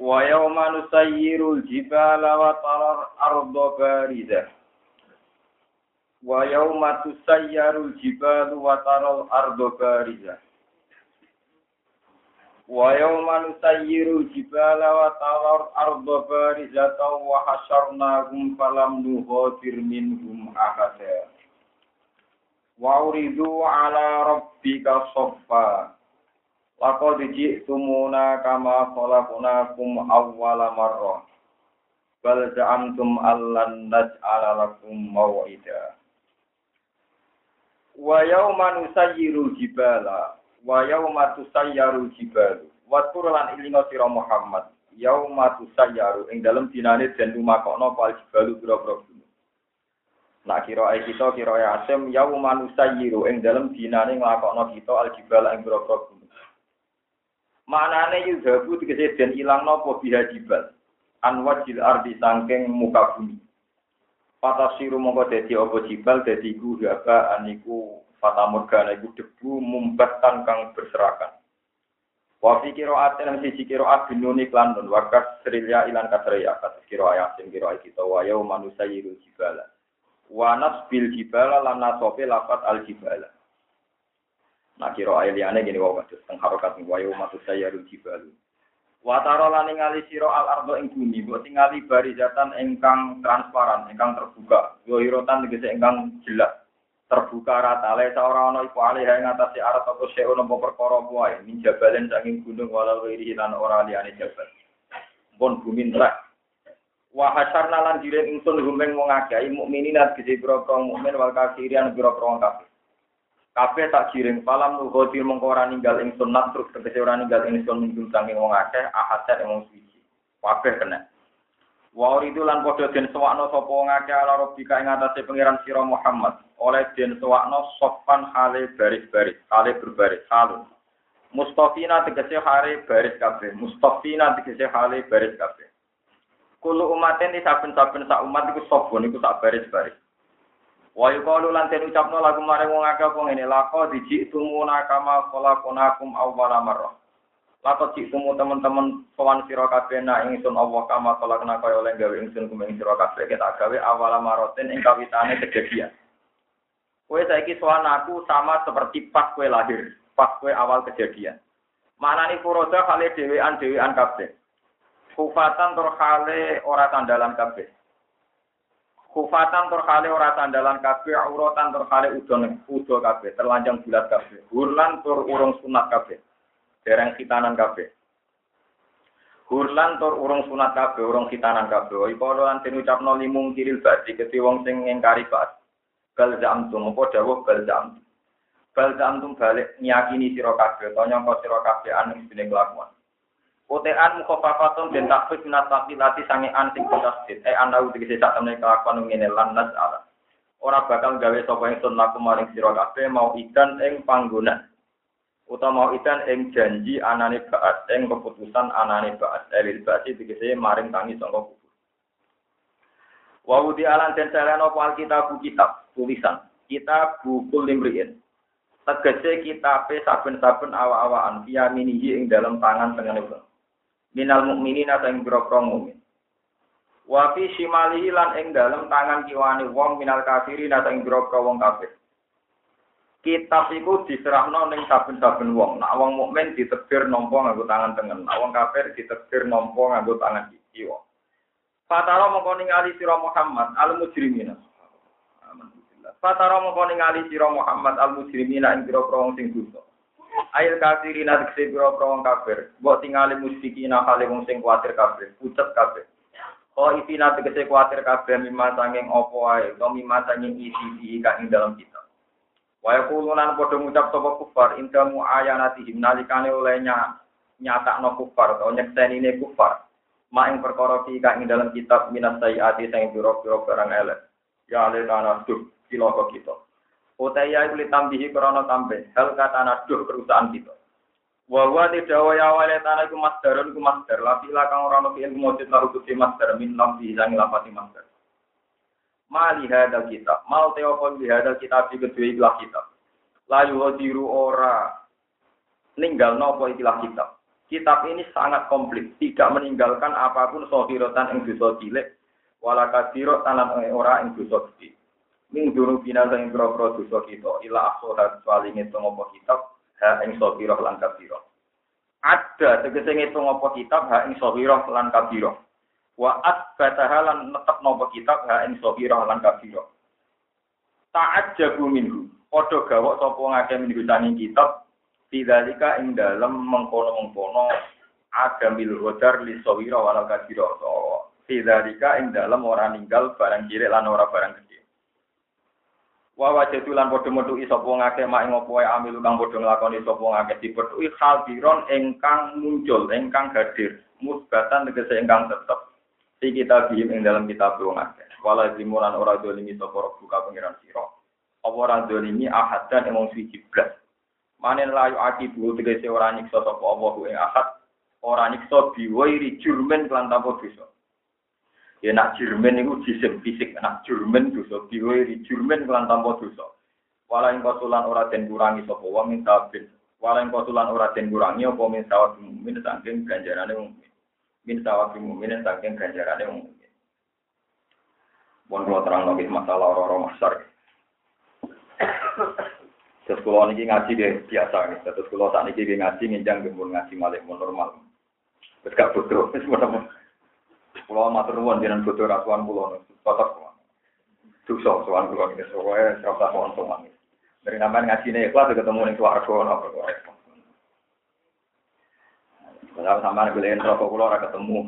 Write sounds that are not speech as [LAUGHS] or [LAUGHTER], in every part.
Wa yawma nusayyirul jibala wa tarar arda barizah. Wa yawma tusayyarul jibalu wa taral arda barizah. Wa yawma nusayyirul jibala wa tarar arda barizah wa hasyarnahum falam nughadir minhum ahada. Wa uridu ala rabbika soffa. Laqad ji'tumuna kama khalaqnakum awwala marrah. Bal za'amtum allan naj'ala lakum maw'ida. Wa yawma nusayyirul jibala wa yawma tusayyarul jibalu. Wa lan ilinga sira Muhammad. Yauma tusayyaru ing dalem dinane den lumakokno pal jibalu pira-pira. Nak kira kita kira asim yauma nusayyiru ing dalem dinane nglakokno kita al jibala ing pira-pira. Manane yudhabu tegese den ilang napa biha jibal. An wajil ardi sangking muka bumi. Fatasiru mongko dadi apa jibal dadi iku haba aniku fatamurgana iku debu mumbatan kang berserakan. Wa fi qira'atin lan siji qira'at binuni klan nun wakas srilya ilan kasriya kados qira'at yasin qira'at kita wa yauma nusayyiru jibala. Wa nasbil jibala lan nasofe lafat al jibala. Nah kira ayliane gini wae kados teng harokat wa yauma tusayyarul jibalu. Wa tara lan ningali sira al ardo ing bumi, mbok tingali barizatan ingkang transparan, ingkang terbuka. Yo irotan tegese ingkang jelas. Terbuka rata le ora ana iku alih ing atase arat apa sing ono apa perkara wae, min jabalen saking gunung walau wiri lan ora liyane jabal. Pun bumi nerak. Wa hasyarna lan diren ingsun rumeng wong akeh mukminin pira-pira mukmin wal kafirin pira-pira kafir. Kabeh tak giring palam nuhoti mengko ora ninggal ingsun terus tegese ora ninggal ingsun minggu saking wong akeh ahadat wong suci. Kabeh kena. Wa uridu lan padha den sewakno sapa wong akeh ala rabbika ing atase pangeran sira Muhammad. Oleh den sewakno sopan hale baris-baris, hale berbaris, halun. Mustafina tegese hale baris kabeh, mustafina tegese hale baris kabeh. Kulo umaten di saben-saben sak umat iku sapa niku sak baris-baris. Wa yuqalu lan den ucapno lagu mare wong akeh apa ngene lako diji tumuna kama khalaqnakum awwala marrah. Lako tumu teman-teman sowan sira kabeh nak ingsun Allah kama khalaqna kaya oleh gawe ingsun kumeng sira kabeh kita gawe awwala marratin ing kawitane kejadian. Kowe saiki sowan aku sama seperti pas kowe lahir, pas kowe awal kejadian. Manani furoda kali dhewean dhewean kabeh. Kufatan tur kale ora tandalan kabeh. Kufatan terkali ora sandalan kabeh, auratan terkali udon udo kabeh, terlanjang bulat kabeh. Hurlan tur urung sunat kabeh. Dereng khitanan kabeh. Hurlan tur urung sunat kabeh, urung khitanan kabeh. Iku lan den ucapno limung kiril badi keti wong sing ngingkari bas. Bal zamtum apa dawuh bal zamtum. Bal zamtum balik nyakini sira kabeh, tanya kok sira kabeh anu dene kelakuan. Kotean mukhafafatun den takfif minat lati sange an sing tasdid. Eh ana tegese sak temene kelakuan ngene lan nas ala. Ora bakal gawe sapa ingsun laku maring sira kabeh mau idan ing panggonan. Utawa mau idan ing janji anane baat ing keputusan anane baat elil basi tegese maring tangi sangka kubur. Wa wudi alan den saleno apa alkitab kitab tulisan. Kitab buku limriin. Tegese kitabe saben-saben awa-awaan via minihi ing dalam tangan tengene minal mukminin atau ing boro mukmin. Wa fi shimalihi lan ing tangan kiwani wong minal kafirin atau boro wong kafir. Kitab iku diserahno ning saben-saben wong. Nak wong mukmin ditebir nampa nganggo tangan tengen, nak wong kafir ditebir nampa nganggo tangan kiwa. Fatara mongko ningali sira Muhammad al mujrimina. Fatara mongko ningali sira Muhammad al mujrimina ing wong sing dosa. Ail kafirin atekse pira pira wong kafir. Mbok tingali musyrikin hale wong sing kuwatir kafir, pucet kafir. Oh itina tegese kuwatir kabeh mimma sanging apa wae, to mimma sanging isi di dalam kita. Wa yaqulunan padha ngucap sapa kufar indamu ayanatihim nalikane olehnya nyatakno kufar atau ini kufar. Ma perkara ki kang ing dalam kitab minas sayyati sing pira-pira barang elek. Ya ale tanah duh cilaka kita. Utaya iku litambihi krana tambah hal kata naduh kerusakan kita. Wa wa tidak wa ya wale tanah iku masdarun iku masdar. Lafi la kang ora ono ilmu mujud lahu kudu masdar min lambi sang lafati masdar. Mali hadal kitab, mal teopon di hadal kitab di kedua ikhlas kitab. Layu hadiru ora ninggal nopo ikhlas kitab. Kitab ini sangat komplit, tidak meninggalkan apa pun sohirotan yang dosa cilik, wala kasirot tanam ora yang dosa gede. Ming dulu bina yang pro-pro dosa kita, ila aksohat kecuali ngitung apa kitab, ha ing sohiroh lan kabiro. Ada tegese ngitung apa kitab, ha ing sohiroh lan kabiro. Wa asbataha lan netep nopo kitab, ha ing sohiroh lan kabiro. Ta'at jagu minhu, podo gawok sopo ngake minggu sanging kitab, Tidalika ing dalam mengkono-mengkono ada mil hodar li sawira walau kadiro so. Tidalika ing dalam orang ninggal barang cilik lan ora barang gede. Wa wajadu lan padha metuki sapa ngake mak ing apa wae amilu kang padha nglakoni sapa ngake dipethuki hadiron ingkang muncul, ingkang hadir. Musbatan tegese ingkang tetep di kita bihim ing dalam kitab wong akeh. Wala zimulan ora dolimi sapa buka pengiran sira. Apa ora dolimi ahadan emong suci blas. Manen layu aki bu tegese ora nyiksa sapa Allah ing ahad, ora nyiksa biwairi jurmen kelan tanpa dosa. Ya nak jurmen iku jisim fisik, nak jurmen dosa biwairi jurmen kelan tanpa dosa. Wala kosulan ora den kurangi sapa wong ing tabin. Wala ing kosulan ora den kurangi apa min sawat mukmin saking ganjarane mukmin. Min sawat mukmin saking ganjarane mukmin. Bon terang lagi masalah orang-orang masar. Terus kalau ini ngaji dia biasa nih. Terus ini dia ngaji nginjang gembul ngaji malik mau normal. Terus gak bodoh. Terus mau Pulau matur nuwun jenengan bodoh rasuan pulau kotor semua. Dosa sowan pulau ini soalnya serasa sowan sowan. Dari ngaji nih kelas ketemu nih suara nopo Kalau sama beliin rokok pulau ora ketemu.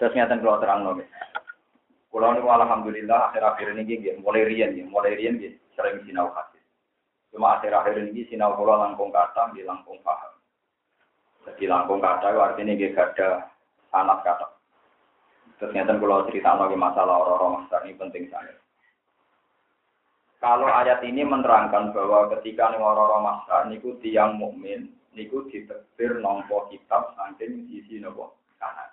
Terus nyata kalau terang nih. Kalau ini alhamdulillah akhir-akhir ini gini, mulai rian gini, mulai rian gini, sering sinau hadis. Cuma akhir-akhir ini sinau kalau langkung kata, di langkung paham. Jadi langkung kata artinya gini ada anak kata. Terus nyata kalau cerita lagi masalah orang-orang master ini penting sekali. Kalau ayat ini menerangkan bahwa ketika orang-orang master niku tiang mukmin, niku diterbir nompo kitab saking sisi nopo kanan.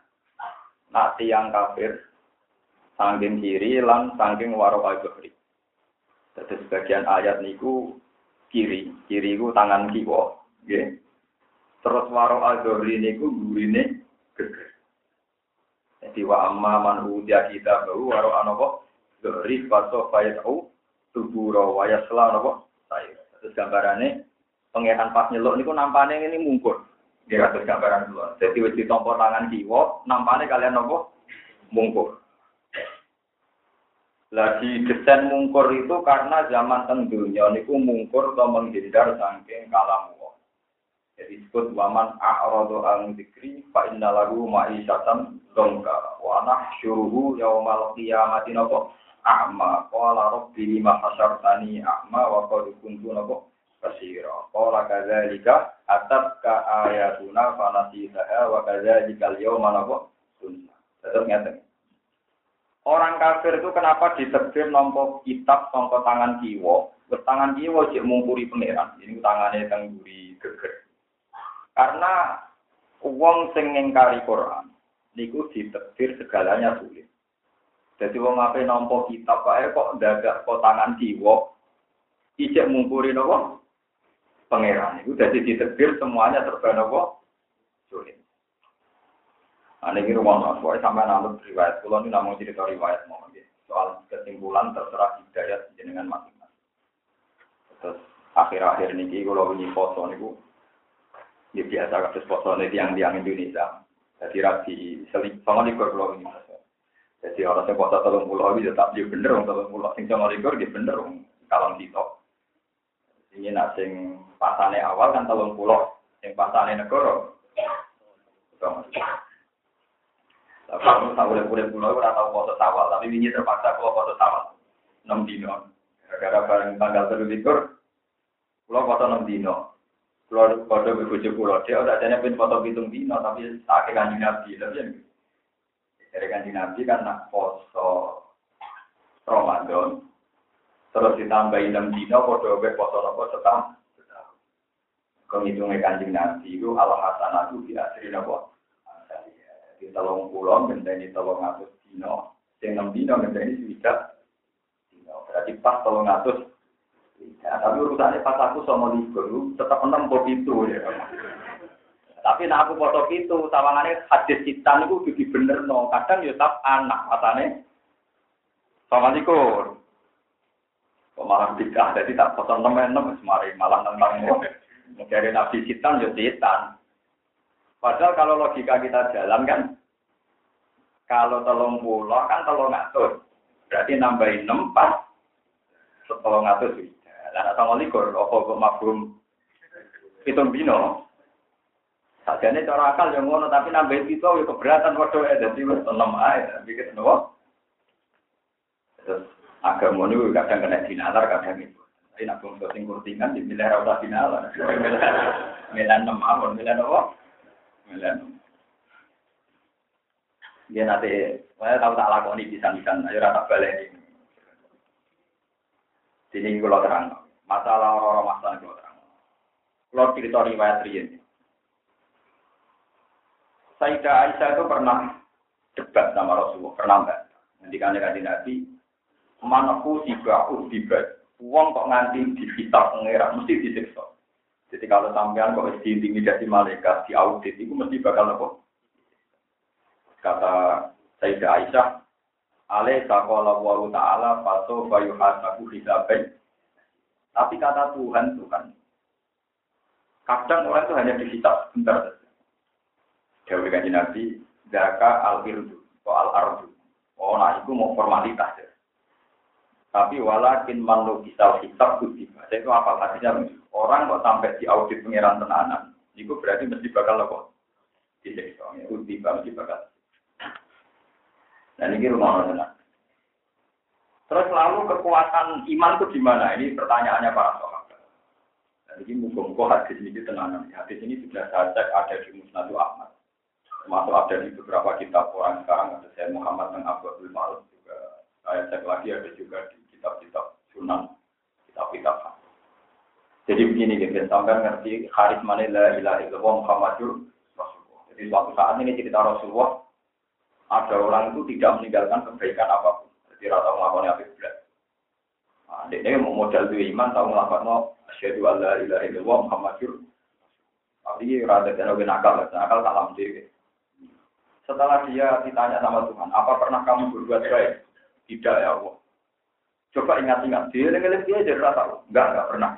Nah tiang kafir Sangking kiri lan sangking waro al-johri. Jadi sebagian ayat niku kiri, kiri ku tangan kiwa. Okay. Terus waro al-johri niku gurine geger. Jadi wa amma man udia kita baru waro anopo johri paso fayatau tuburo wayasla anopo saya. Terus gambarannya pengeran pas nyeluk niku nampane ini mungkur. Dia kasus gambaran dulu. Jadi wis ditompo tangan kiwa, nampane kalian nopo mungkur. Lagi desain mungkur itu karena zaman tentunya niku mungkur atau menghindar saking kalam Jadi disebut waman a'radu an dzikri fa inna lahu ma'isyatan dongka wa nahsyuruhu yaumal qiyamati napa a'ma qala rabbi lima hasyartani a'ma wa qad kuntu napa basira qala kadzalika atabka ayatuna fa nasitaha wa kadzalika al-yawma napa sunna. Terus ngeten. Orang kafir itu kenapa diterbit nompo kitab songko tangan kiwo? Tangan kiwo cek mungkuri pangeran. Ini tangannya tangguri geger. Karena uang sing ngingkari Quran niku diterbit segalanya sulit. Jadi wong apa nompo kitab pak kok dadak kok tangan kiwo ijek mungkuri nopo pangeran. Itu jadi diterbit semuanya serba nopo sulit. Ane rumah nol, pokoknya sampai nanti riwayat. Kalau ini namun cerita riwayat mau soal kesimpulan terserah hidayat jenengan masing-masing. Terus akhir-akhir ini kalau ini foto ini ya biasa kasus ini tiang-tiang Indonesia. Jadi rapi selik sama likur kalau ini Jadi orang yang foto tolong pulau itu tetap dia bener, orang tolong pulau sing sama likur dia bener, kalau tito. Ini nak sing pasane awal kan tolong pulau, yang pasane negara. Tapi kamu tahu boleh boleh pulau, ora tahu foto sawal, tapi ini terpaksa kalau foto sawal. enam dino. Gara-gara bareng tanggal terlikur, pulau foto enam dino. Kalau kode bojo pulau. Dia udah ada pin foto pitung dino tapi sakit kanjeng nabi tapi yang dari kanjeng nabi kan nak foto Ramadan terus ditambahin enam dino kode be foto nopo setahun Kehitungnya kanjeng nabi itu Allah hasanatu di asri nopo di tolong pulau menjadi tolong atus dino. Yang enam dino menjadi sudah dino. Berarti pas tolong atus Ya, tapi urusannya pas aku sama libur, tetap menempuh itu ya. Tapi nah aku foto itu, tawangannya hadis citan itu jadi bener no. Kadang ya tetap anak matanya. Sama likur. Malah tiga, jadi tak foto temen temen semari malah tentang dari nabi citan ya citan. Padahal kalau logika kita jalan kan, kalau telung pulau kan telung ngatur. Berarti nambahin enam pas, telung ngatur Lah sama likur, apa kok hitung bino. Sajane cara akal yang ngono tapi nambahin itu ya keberatan waduh ya jadi wis enam ae bikin nopo. Terus agama ini kadang kena dinalar kadang itu. Tapi nak bung sing kurtingan di milih ra usah dinalar. [LAUGHS] Milih enam awon milih nopo? Enam. Dia nanti, saya tahu tak lakoni bisa-bisa, ayo rata balik ini. Sini kalau terang. Masalah orang-orang masalah kalau terang. Kalau cerita riwayat Rian. Sayyidah Aisyah itu pernah debat sama Rasulullah, pernah enggak? Nanti kan kanji Nabi, manaku tiba tiba, uang kok nganti di kitab pengerak, mesti disiksa. Jadi kalau sampean kok diintimidasi malaikat, di audit, itu mesti bakal apa? Kata Sayyidah Aisyah, alaih sakola wa ta'ala faso bayu hasabu hisabai tapi kata Tuhan itu kan, kadang orang itu hanya dihisap sebentar saja. Dewi kanji Nabi, Zaka al-irdu, al-ardu. Oh, nah itu mau formalitas ya. Tapi walakin manu kisah hisab kutiba. Jadi itu apa artinya? Orang kok sampai di audit pengiran tenanan, itu berarti mesti bakal apa? Disiksa. Kutiba mesti bakal. Dan ini rumah orang Terus lalu kekuatan iman itu di mana? Ini pertanyaannya para sahabat. Dan ini muka-muka hadis ini tenangan. Hadis ini sudah saya cek ada di Musnadu Ahmad. Termasuk ada di beberapa kitab orang sekarang ada saya Muhammad dan Abu Abdul Ma'ruf juga. Saya cek lagi ada juga di kitab-kitab Sunan, kitab-kitab jadi begini, gitu, sampai ngerti haris mana la ilaha illallah Muhammadur Rasulullah. Jadi suatu saat ini cerita Rasulullah, ada orang itu tidak meninggalkan kebaikan apa pun. Jadi rata melakukan apa. Nah, ini mau modal dua iman, tahu melakukan no asyhadu alla ilaha illallah Muhammadur. Tapi rada dan lebih nakal, nakal salam dewi. Setelah dia ditanya sama Tuhan, apa pernah kamu berbuat baik? Tidak ya Allah. Coba ingat-ingat, dia dengan dia jadi rata, enggak, enggak pernah.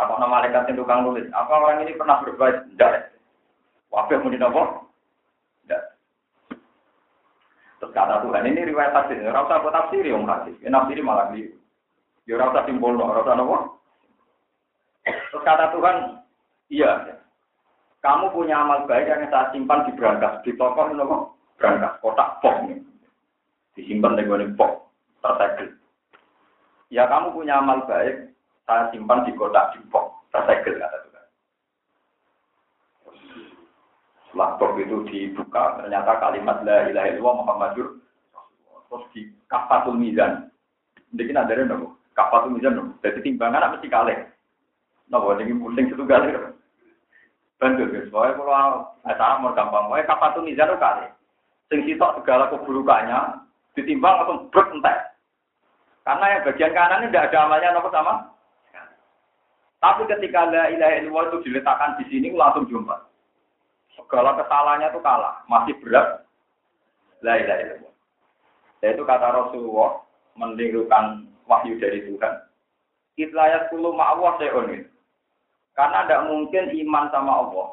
Apa nama malaikat yang tukang nulis? Apa orang ini pernah berbuat? Tidak. Wafih muni nopo? Terus kata Tuhan ini riwayat hadis, ora usah buat tafsir yang hadis. Ya nafsiri malah di Ya ora usah simbol, ora usah nopo. Terus kata Tuhan, iya. Kamu punya amal baik yang saya simpan di berangkas, di toko nopo berangkas, kotak pok nih. Disimpan di gue pok, tersegel. Ya kamu punya amal baik, saya simpan di kotak di pok, tersegel kata Tuhan. Laptop itu dibuka, ternyata kalimat la ilaha illallah Muhammadur terus di kafatul mizan. Jadi ada nopo, kafatul mizan nopo. Jadi timbangan mesti kalih. Nopo jadi pusing satu kali. Bantu guys, soalnya kalau acara mau gampang, pokoknya kafatul mizan itu kalih. Sing sitok segala keburukannya ditimbang atau brek. Karena yang bagian kanan ini tidak ada amalnya nopo sama. Tapi ketika la ilaha illallah itu diletakkan di sini langsung jumpa. Segala kesalahannya itu kalah, masih berat. La ilaha illallah. Itu kata Rasulullah menirukan wahyu dari Tuhan. Itlayat kulu ma'awah se'onin. Karena tidak mungkin iman sama Allah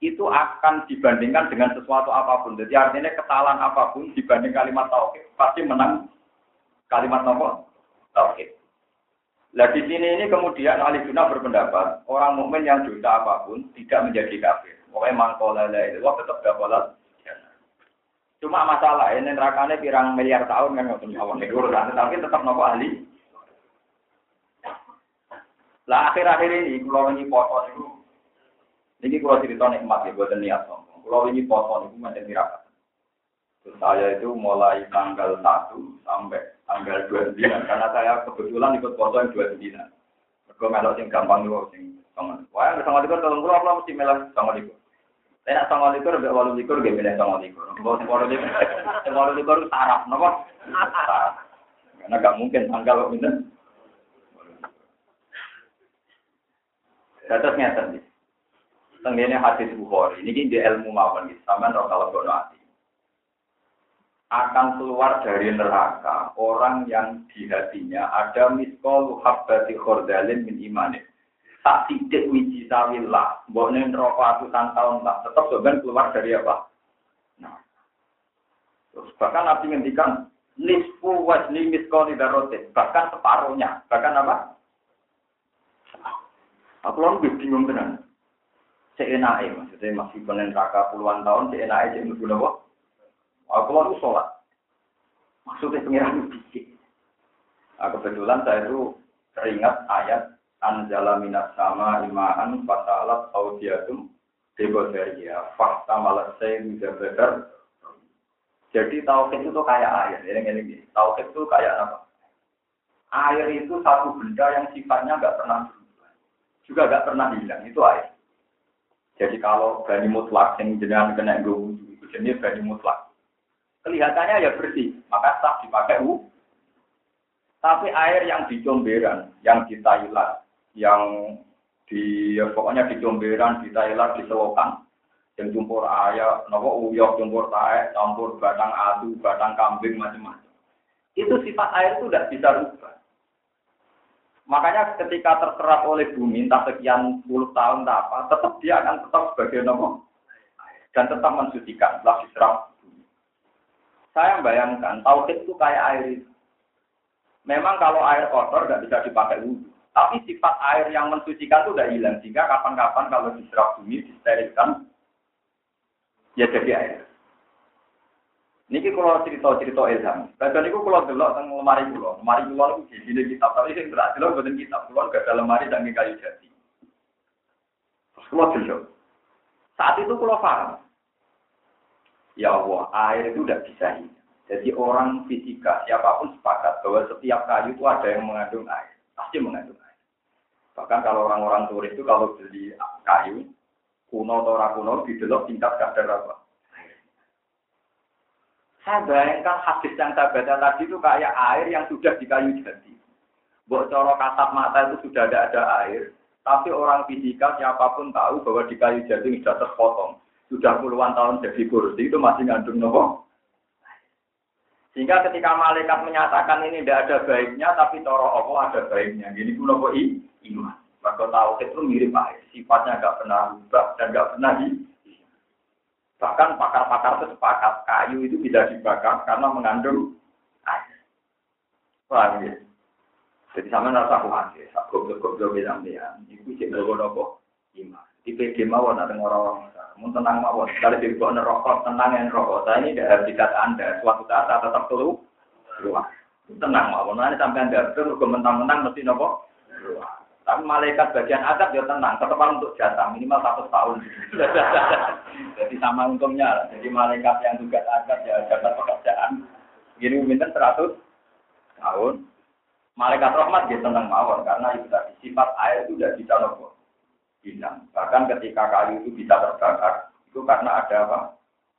itu akan dibandingkan dengan sesuatu apa pun. Jadi artinya kesalahan apa pun dibanding kalimat tauhid pasti menang kalimat nomor tauhid. Nah di sini ini kemudian ahli sunnah berpendapat orang mukmin yang dosa apa pun tidak menjadi kafir. Pokoknya mangkola la itu tetap dapat Cuma masalah ini nerakane pirang miliar tahun kan nggak punya awal urusan, tapi tetap nopo ahli. Lah akhir-akhir ini kalau ini poso itu, ini kalau cerita nikmat ya buat niat sombong. Kalau ini poso itu macam tirakat. Saya itu mulai tanggal 1 sampai tanggal 29 karena saya kebetulan ikut poso yang 29. Mereka melok sing gampang juga sing. Wah, yang songon itu tolong kalau kalau mesti melok songon itu. Saya nak songon itu lebih walu likur gak milih songon itu. Kalau sing walu likur, walu likur saraf, nopo? Karena gak mungkin tanggal kok Terus ngeten iki. Tenggene hadis Bukhari, ini di ilmu mawon gitu, sampean ora kalau gono ati. Akan keluar dari neraka orang yang di hatinya ada miskol habbati khordalin min imanin. Tak sidik wiji sawillah, mbok ning neraka atusan tahun lah, tetap sebenarnya keluar dari apa? Nah. Terus bahkan Nabi ngendikan nisfu wajni miskol darotin, bahkan separuhnya, bahkan apa? Aku lalu bingung tenan. Seenake maksudnya masih penen raka puluhan tahun seenake cek mlebu napa? Aku lalu sholat. Maksudnya pengiran dikit. Nah, kebetulan saya itu teringat ayat anjala minas sama imaan fasalat audiatum debodaria fakta malah saya bisa benar jadi tauhid itu kayak air ini ini tauhid itu kayak apa air itu satu benda yang sifatnya nggak pernah juga gak pernah hilang itu air. Jadi kalau bani mutlak yang jenengan kena gue itu jenis bani mutlak. Kelihatannya ya bersih, maka sah dipakai u. Tapi air yang di Comberan, yang Thailand, yang di ya pokoknya di Comberan, di Thailand, di Selokan, yang campur ayam, nopo uyok, campur tae, campur batang adu, batang kambing, macam-macam. Itu sifat air itu tidak bisa rubah. Makanya ketika terserap oleh bumi entah sekian puluh tahun tak apa, tetap dia akan tetap sebagai nomor dan tetap mensucikan setelah diserap. Saya bayangkan tauhid itu kayak air. Memang kalau air kotor nggak bisa dipakai wudhu, tapi sifat air yang mensucikan itu udah hilang sehingga kapan-kapan kalau diserap bumi disterilkan ya jadi air. Niki kalau cerita-cerita ilham. Kadang niku kalau delok teng lemari kula. Lemari kula niku sini kitab, tapi sing berat delok boten kitab. Kula gak ada lemari dan kayu jati. Kula delok. Saat itu kula paham. Ya Allah, air itu tidak bisa hidup. Jadi orang fisika, siapa pun sepakat bahwa setiap kayu itu ada yang mengandung air. Pasti mengandung. Bahkan kalau orang-orang turis itu kalau beli kayu, kuno atau rakuno, didelok tingkat kadar apa? Saya bayangkan hadis yang saya baca tadi itu kayak air yang sudah di kayu jati. Buat coro kasat mata itu sudah ada ada air, tapi orang fisika siapa pun tahu bahwa di kayu jati sudah terpotong, sudah puluhan tahun jadi kursi itu masih ngandung nopo. Sehingga ketika malaikat menyatakan ini tidak ada baiknya, tapi coro Allah ada baiknya. Gini pun nopo iman. Maka tahu itu mirip air, sifatnya nggak pernah berubah dan nggak pernah di Bahkan pakar-pakar itu sepakat kayu itu bisa dibakar karena mengandung air. Paham ya? Jadi sama rasa khawatir, goblok-goblok bilang dia, itu cek nopo iman. Di PD mawon ada orang-orang, mau tenang mawon. Kalau di bawah nerokok, tenang yang rokok. Saya ini tidak dikat anda, suatu saat saya tetap keluar. Keluar. Tenang mawon. Nanti sampai anda terus mentang-mentang mesti nopo. Keluar. Tapi malaikat bagian adab ya tenang, tetap untuk jatah minimal satu tahun. [LAUGHS] Jadi sama untungnya. Jadi malaikat yang juga adab ya jatah pekerjaan. Gini minta seratus tahun. Malaikat rahmat dia tenang mawar karena itu tadi sifat air itu sudah bisa nopo hilang. Bahkan ketika kayu itu bisa terbakar itu karena ada apa?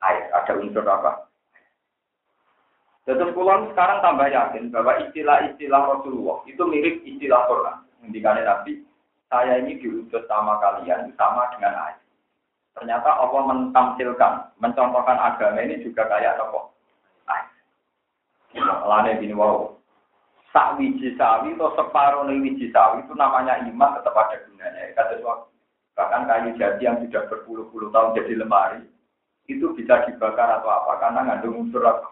Air, ada unsur apa? Terus pulang sekarang tambah yakin bahwa istilah-istilah Rasulullah itu mirip istilah Quran. Ngendikane Nabi, saya ini diutus sama kalian sama dengan air. Ternyata Allah mentampilkan, mencontohkan agama ini juga kayak apa? Air. Lane bini wow. Sak wiji atau separuh wiji sawi itu namanya iman tetap ada gunanya. Kata suatu. Bahkan kayu jati yang sudah berpuluh-puluh tahun jadi lemari, itu bisa dibakar atau apa, karena ngandung unsur apa.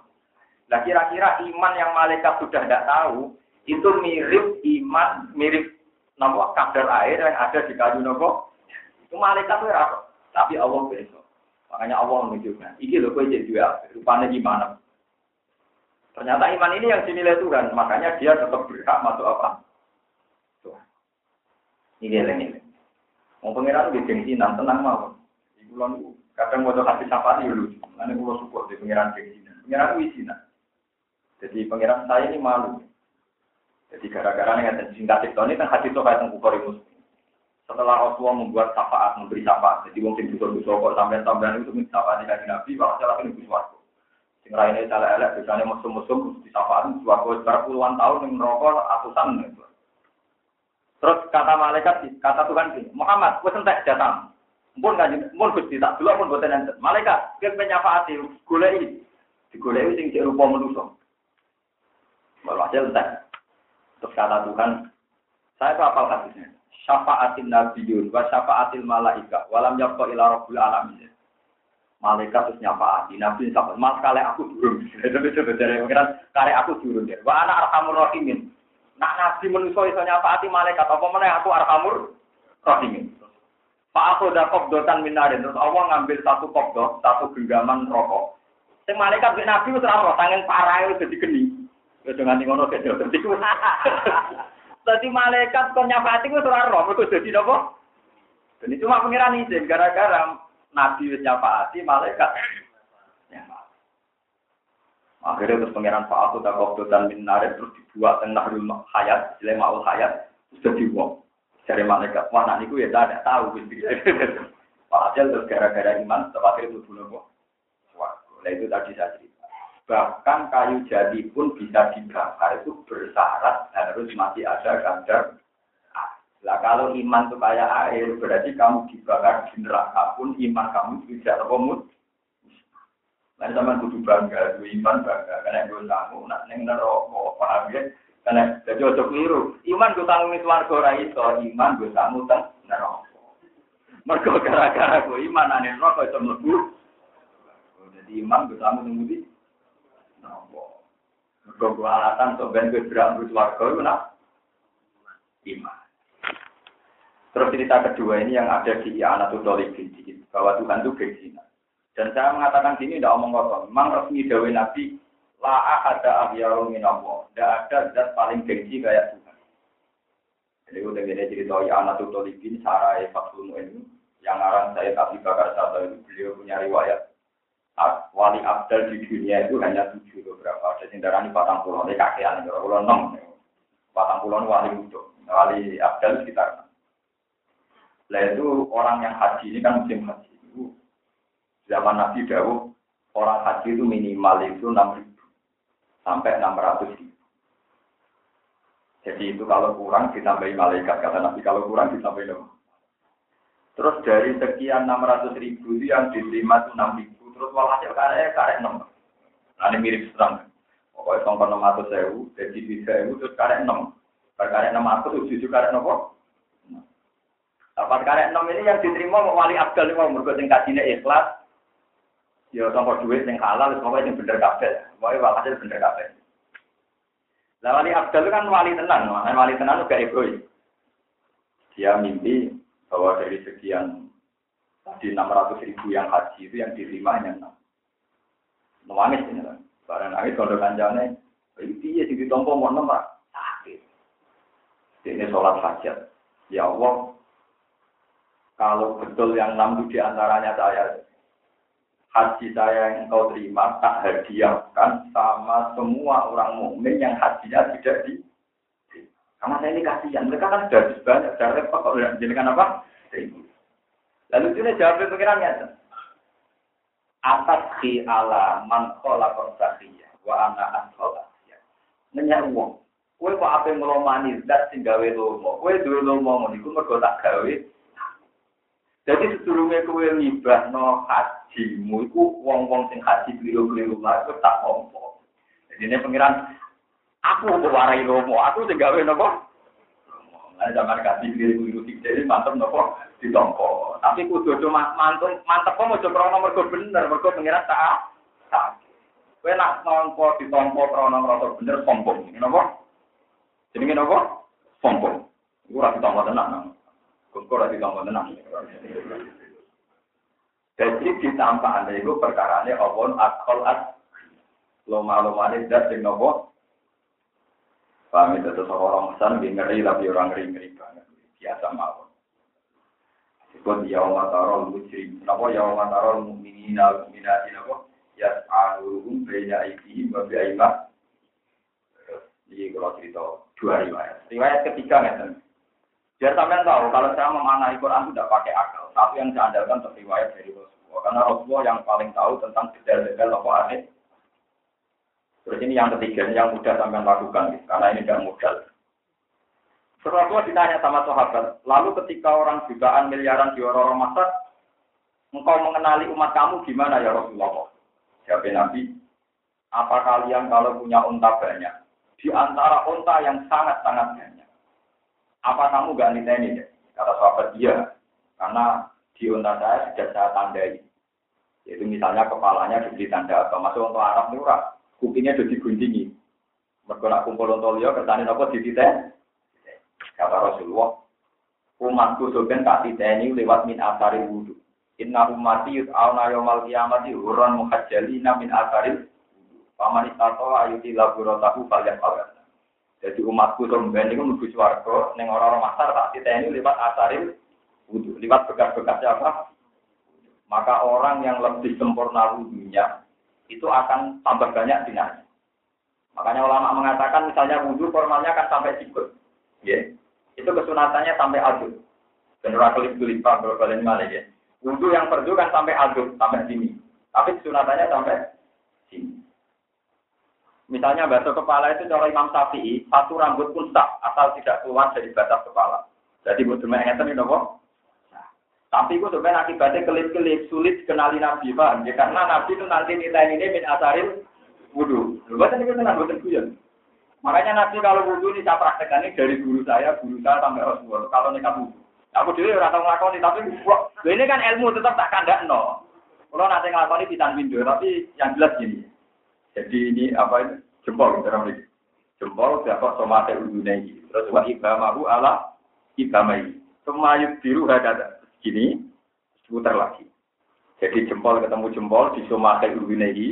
Nah kira-kira iman yang malaikat sudah tidak tahu, itu mirip iman, mirip nopo kadar air yang ada di kayu nopo? Itu malaikat itu tapi Allah besok. Makanya Allah menunjukkan iki loh kue jadi dua rupanya gimana ternyata iman ini yang dinilai Tuhan makanya dia tetap berhak masuk apa? Ini eling-eling. Mau pangeran di gengsinan, tenang mau. Iku lan kadang mau hati sapa ya lucu. Nanti kulo support di pangeran gengsinan. Pangeran wisinan. Jadi pangeran saya ini malu. Jadi gara-gara nih ada singkat itu ini kan hati itu kayak Bukhari Muslim. Setelah Rasulullah membuat syafaat, memberi syafaat, jadi mungkin busur-busur kok sampai-sampai itu minta syafaat di Nabi, wah salah ini busur Sing lainnya salah elek, biasanya musuh-musuh di syafaat, suatu puluhan tahun yang merokok ratusan gitu. Terus kata malaikat, kata Tuhan sih, Muhammad, gue sentek datang. Mpun kan, mpun gusti tak dulu pun buatan enten. Malaikat, dia penyafaati, golei, digolei sing cek rupa manusia. Baru aja entek. Terus kata Tuhan, saya itu apal hadisnya. Syafaatin nabiyun wa syafaatil malaika walam yakko ila rabbul alamin. Malaikat terus nyafaati, nabi syafaat. Mas kali aku turun. [LAUGHS] Itu sebenarnya pengiran kali aku turun. Wa anak arhamur rahimin. Nak nabi manusia iso nyafaati malaikat apa mana aku arhamur rahimin. Pak aku udah kopdotan minarin terus Allah ngambil satu kopdo, satu genggaman rokok. Sing malaikat bin nabi wis ora tangen parah wis dadi geni. Wis dengan ngono dadi dadi [LAUGHS] Dadi malaikat kon nyafaati wis ora roh, mergo dadi napa? Dan cuma pengiran izin gara-gara nabi wis nyafaati malaikat. Akhirnya terus pangeran Pak Aku tak waktu dan minaret terus dibuat tengah rumah hayat, jelema maul hayat, sudah dibuang. Dari malaikat, wah nak niku ya tidak tahu Acel [LAUGHS] terus gara-gara iman, terakhir itu dulu kok. Nah itu tadi saya cerita. Bahkan kayu jadi pun bisa dibakar itu bersyarat harus masih ada kadar Lah kalau iman itu kayak air, berarti kamu dibakar di neraka pun iman kamu tidak terkomut Lain sama kudu bangga, kudu iman bangga, karena gue tamu, nak neng neroko, paham ya? Karena jadi ojo keliru. Iman gue tanggung itu warga ora iso, iman gue tamu teng neroko. Mergo gara-gara gue iman ane neroko itu mlebu. Jadi iman gue tamu teng di neroko. Mergo gue alasan so ben gue berak warga gue nak iman. Terus cerita kedua ini yang ada di Anatul Dolibin, bahwa Tuhan itu berzina. Dan saya mengatakan sini tidak omong kosong. Memang resmi dawe Nabi, la ada ahyaru minallah. Tidak ada zat paling gengsi kayak Tuhan. Jadi udah gini cerita ya anak tutolibin, Sarai Fatul ini, yang arang saya tapi bakar satu itu beliau punya riwayat. Wali Abdal di dunia itu hanya tujuh beberapa. Ada yang darah ini patang pulau, ini kakean, ini pulau enam. Patang pulau wali untuk Wali Abdal sekitar. Nah itu orang yang haji ini kan musim haji Zaman Nabi Dawud, orang haji itu minimal itu 6 ribu. Sampai 600 ribu. Jadi itu kalau kurang ditambahi malaikat. Kata Nabi kalau kurang ditambahi nama. Terus dari sekian 600 ribu itu yang diterima itu 6 ribu. Terus walhasil karya karya 6. Nah ini mirip serang. Pokoknya sampai 600 ribu, jadi 3 ribu terus karya 6. Karya 600 itu juga karya nopo. Dapat karya 6 ini yang diterima wali abdal mau berbuat yang ikhlas, Ya sampai duit yang halal, semoga yang bener kabel. Pokoknya walhasil bener kabel. Lah wali Abdul kan wali makanya wali tenang juga egois. Dia mimpi bahwa dari sekian tadi 600 ribu yang haji itu yang diterima hanya 6. Nangis kan. Barang nangis kalau kanjane, itu dia sih ditompo mau nomor sakit. Ini sholat hajat. Ya Allah, kalau betul yang enam itu di antaranya saya, haji saya yang engkau terima tak hadiahkan sama semua orang mukmin yang hajinya tidak di karena saya ini kasihan. Mereka kan sudah banyak sudah repot kalau tidak dijadikan apa? Lalu itu jawab pikirannya atas ki ala man kola konsakia wa ana asola nanya uang. Kue kok apa ngelomani? Zat sing lomo. Kue duwe lomo ngono iku mergo tak gawe. Jadi sedurunge kue ngibah no hajimu iku wong-wong sing haji keliru-keliru lah tak ompo. Jadi ini pengiran aku warai lomo, aku sing gawe nopo. Nah, zaman kaji keliru-keliru jadi mantep nopo ditompo. Tapi kudu cuma mantep mantep kok mau coba mergo bener, mergo pengiran tak tak. Kowe nak nompo ditompo krono ngrasa bener sombong. Napa? Jenenge napa? Sombong. Iku ora ditompo tenan. Kok ora ditambah tenang. Jadi ada itu perkara ini awon akol at loma loma ini dat sing nopo. Paham itu tuh orang pesan lebih ngeri tapi orang ngeri ngeri banget. biasa mawon. Sebut yaum tarol mujrim. Napa yaum tarol mukminina wal mukminati napa? Yas'aluhum baina aydihim wa bi aymah. Ini kalau cerita dua riwayat. Riwayat ketiga ngeten. Biar sampean tahu kalau saya memanai Quran tidak pakai akal. Tapi yang saya andalkan riwayat dari Rasulullah. Karena Rasulullah yang paling tahu tentang detail-detail apa aneh. Terus ini yang ketiga, yang mudah sampean lakukan. Karena ini tidak modal. Rasulullah ditanya sama sahabat, lalu ketika orang jutaan miliaran di orang masa, engkau mengenali umat kamu gimana ya Rasulullah? Jawab Nabi, apa kalian kalau punya unta banyak? Di antara unta yang sangat-sangat banyak. Apa kamu gak niteni? Kata sahabat dia, karena di unta saya sudah saya tandai. Yaitu misalnya kepalanya diberi tanda atau masuk untuk Arab murah, kupingnya sudah diguntingi. Mereka kumpul untuk liya, kertani apa di titik? Kata Rasulullah, umatku sebenarnya tak titeni lewat min asari wudhu. Inna umati yud'auna yawmal qiyamati hurran muhajjalina min asaril Paman istato ayuti laburotahu falyak. Jadi umatku sebenarnya itu menuju suarga, neng orang-orang masar tak titeni lewat asaril lewat bekas-bekas apa? Maka orang yang lebih sempurna wudhunya itu akan tambah banyak dinanya. Makanya ulama mengatakan misalnya wudhu formalnya akan sampai sikut. Yeah itu kesunatannya sampai aduk. Dan orang kelip kelipah kalau kalian malah ya. Wudhu yang perdu kan sampai aduk, sampai sini. Tapi kesunatannya sampai sini. Misalnya basuh kepala itu cara Imam Syafi'i, satu rambut pun tak asal tidak keluar dari batas kepala. Jadi buat cuma ngeten ini nopo. Nah, tapi itu sebenarnya akibatnya kelip-kelip sulit kenali Nabi, Pak. Ya, karena Nabi itu nanti nilai ini min asaril wudhu. Lu baca ini tenang, bukan kuyon. Makanya nanti kalau wudhu ini saya praktekkan ini dari guru saya, guru saya sampai Rasulullah. Kalau nikah wudhu. Aku dulu orang tahu ngelakoni, tapi ini kan ilmu tetap tak kandak no. Kalau nanti ngelakoni pitan window, tapi yang jelas gini. Jadi ini apa ini? Jempol, dalam ini. Jempol dapat somate udhunya ini. Terus wa ibamahu ala ibamai. Semayuk biru hadada. Gini, putar lagi. Jadi jempol ketemu jempol di somate udhunya ini.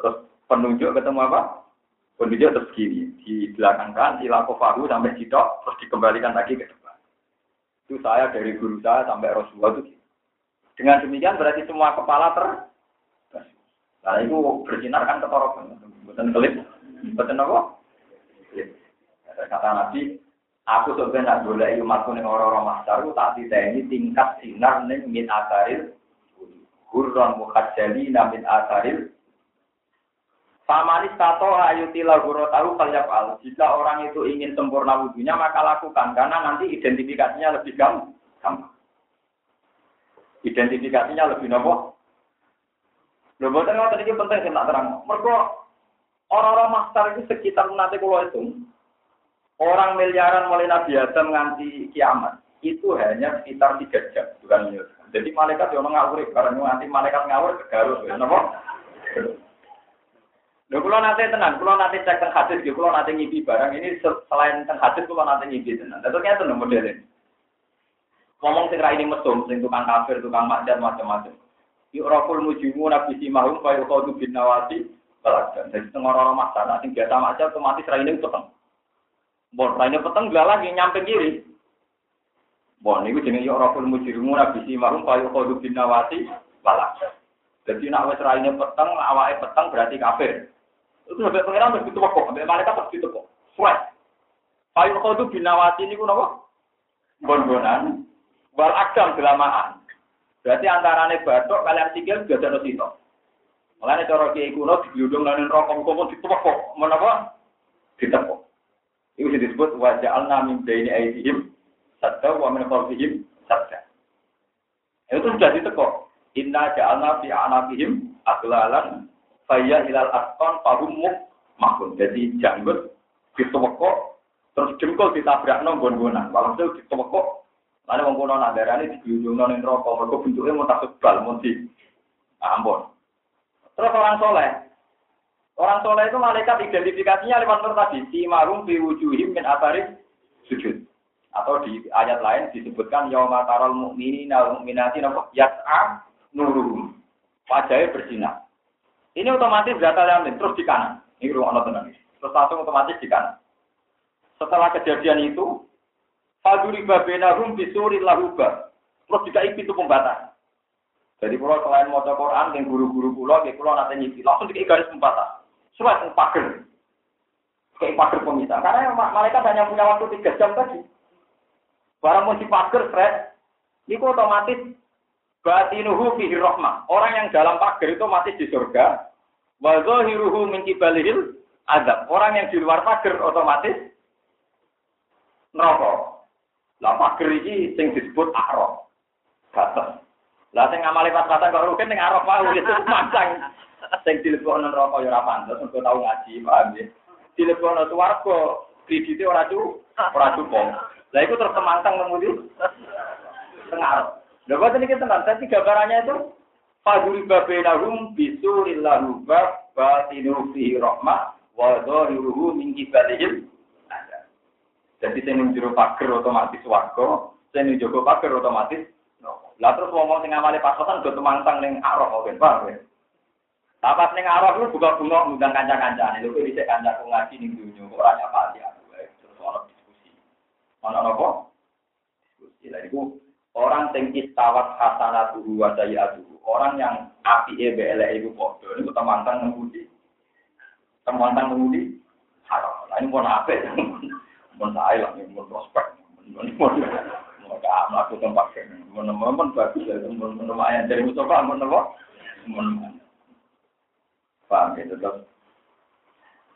Terus penunjuk ketemu apa? Kondisi terus gini, di belakang kan, ilakofahu sampai sitok, terus dikembalikan lagi ke depan. Itu saya dari guru saya sampai Rasulullah itu Dengan demikian berarti semua kepala ter Nah itu bersinar kan ketorokan, bukan kelip, bukan apa? Kata Nabi, aku sebenarnya boleh umatku nih orang-orang masyarakat tak ini tingkat sinar nih min asaril hurron mukhajjali min asaril Pamanis tato ayuti laguro tahu kalian al. Jika orang itu ingin sempurna wudhunya maka lakukan karena nanti identifikasinya lebih gampang. Identifikasinya lebih nopo. Lho boten ngoten iki penting sing tak terang. Mergo orang-orang master itu sekitar nanti kalau itu orang miliaran mulai Nabi Adam nganti kiamat itu hanya sekitar tiga jam bukan miliar. Jadi malaikat yang ngawur karena nanti malaikat ngawur ke Garut, nopo. Lho kula nate tenan, kula nate cek teng hadis nggih, kula nate ngipi barang ini selain teng hadis kula nate ngipi tenan. Lah ternyata tenan modele. Ngomong ra ini mesum, sing tukang kafir, tukang maksiat macam-macam. Yu'raful mujimu nabi simahum fa yuqadu bin nawati balagan. Jadi teng orang-orang masalah sing biasa maksiat otomatis ra ini peteng. Bon, ra ini peteng gak lagi nyampe kiri. Bon, niku jenenge yu'raful mujimu nabi simahum fa yuqadu bin nawati balagan. Jadi nak wis raine peteng, awake peteng berarti kafir. Itu sampai pengiran harus ditepok, sampai malaikat harus ditepok. Fresh. Payu kodu binawati ini kuno Bon-bonan. Wal agam gelamaan. Berarti antarane batok kalian sikil gak ada sito. Mulane cara kiai kuno digludung lan rokok kok ditepok. Menapa? Ditepok. Itu disebut wajah al min baini aidihim sadda wa min khalfihim sadda. Itu sudah ditekok. Inna ja'alna fi anabihim aglalan Faya hilal aston pahumuk makun. Jadi janggut ditewekok terus jengkol ditabrak nong gon-gonan. Walhasil ditewekok Lalu wong nak darani diunjungno ning neraka, mergo bentuke mau tak sebal, mau di ah, ampun. Terus orang soleh. Orang soleh itu malaikat identifikasinya lewat nur tadi. Si marum fi wujuhim min atarik sujud. Atau di ayat lain disebutkan yauma taral mu'minina wal mu'minati yas'a nuruhum. Wajahnya bersinar. Ini otomatis data yang terus di kanan. Ini ruang tenang. Terus langsung otomatis di kanan. Setelah kejadian itu, Faduri babenahum bisuri lahuba. Terus juga pintu pembatas. Jadi kalau selain mau Quran, yang guru-guru pulau, yang pulau nanti nyisi, langsung dikai garis pembatas. Surat pagar. Kayak pagar pemisah. Karena mereka hanya punya waktu tiga jam tadi. Barang mau pagar, Fred, itu otomatis batinuhu fihi rahmah. Orang yang dalam pagar itu mati di surga. Wa zahiruhu min kibalihil azab. Orang yang di luar pagar otomatis neraka. Lah pagar iki sing disebut araf. Batas. Lah sing ngamali pas-pasan kok rugen ning araf wae itu mancang. Sing dilebokno neraka ya ora pantes, engko tau ngaji, paham ya. Dilebokno swarga, kredite ora cu, ora cukup. Lah iku terus temantang ngemudi. Tengah. Lha kok niki tenan, dadi gambarannya itu Faduri babenahum bisuril bab batinu fihi rahmah wa dhahiruhu min kibalihim jadi saya ning jero pager otomatis warga, saya ning jogo pager otomatis lah terus ngomong sing ngamali pasokan do temantang ning arah oke, paham ya? Lah pas ning arah lu buka bunga ngundang kanca-kancane, lho iki dhisik kancaku ngaji ning dunyo, ora nyapati aku terus ono diskusi. Ono apa? Diskusi. Lah iku orang sing istawat hasanatu wa sayyatuhu. Orang yang api e eleke iku padha niku temantang ngemudi. Temantang ngemudi haram. Lah ini pun apik. Saya lah, mun prospek, maka melaku tempat mun bagus ya, mun mun lumayan dari apa, mun paham gitu terus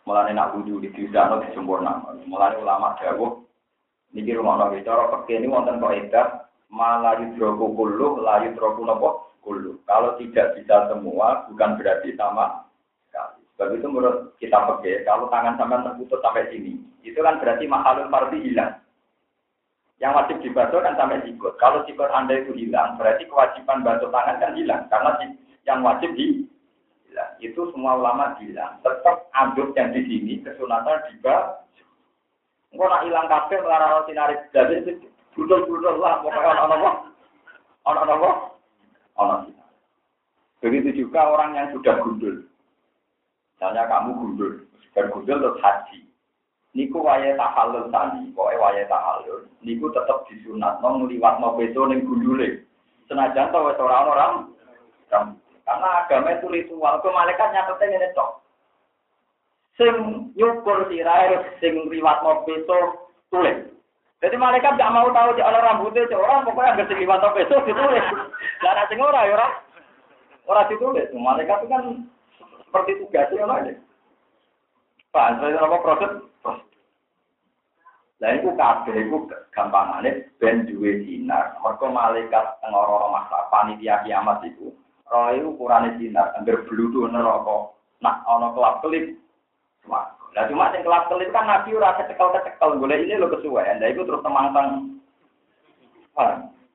mulane nak wudhu di diudano disempurna mulane ulama dawuh niki rumah nabi cara pakai ini wonten kok edah malah yudroku kullu la yudroku nopo kullu kalau tidak bisa semua bukan berarti sama Sebab itu menurut kita pakai, kalau tangan sampai terputus sampai sini, itu kan berarti mahalun parti hilang. Yang wajib dibantu kan sampai sikut. Kalau sikut Anda itu hilang, berarti kewajiban bantu tangan kan hilang. Karena yang wajib di hilang. Itu semua ulama bilang. Tetap aduk yang di sini, kesunatan juga. Enggak nak hilang kafe, melarang sinari. Jadi, budol-budol lah. Pokoknya orang-orang. Orang-orang. Orang Begitu juga orang yang sudah gundul. Misalnya kamu gundul, bergundul terus haji. Niku waya tahallul tadi, pokoknya waya tahallul. Niku tetap disunat, nong liwat no beso neng gundule. Senajan tau wes orang orang, karena agama itu ritual. Ke malaikat nyatetnya ini cok. Sing nyukur sirai, sing liwat no beso tulis. Jadi malaikat gak mau tahu di ala rambutnya orang pokoknya agak sing liwat no beso ditulis. Dan sing ora ya ora, ora ditulis. Malaikat itu kan seperti tugasnya apa aja. Pak, saya apa proses? Lah itu kabeh iku gampangane ben duwe dinar. Mergo malaikat teng ora masa panitia kiamat iku roh iku ukurane dinar, angger bludhu neraka. Nak ana kelap-kelip. Lah cuma sing kelap-kelip kan nabi ora kecekel-kecekel golek ini lho kesuwen. Lah iku terus temang-tang.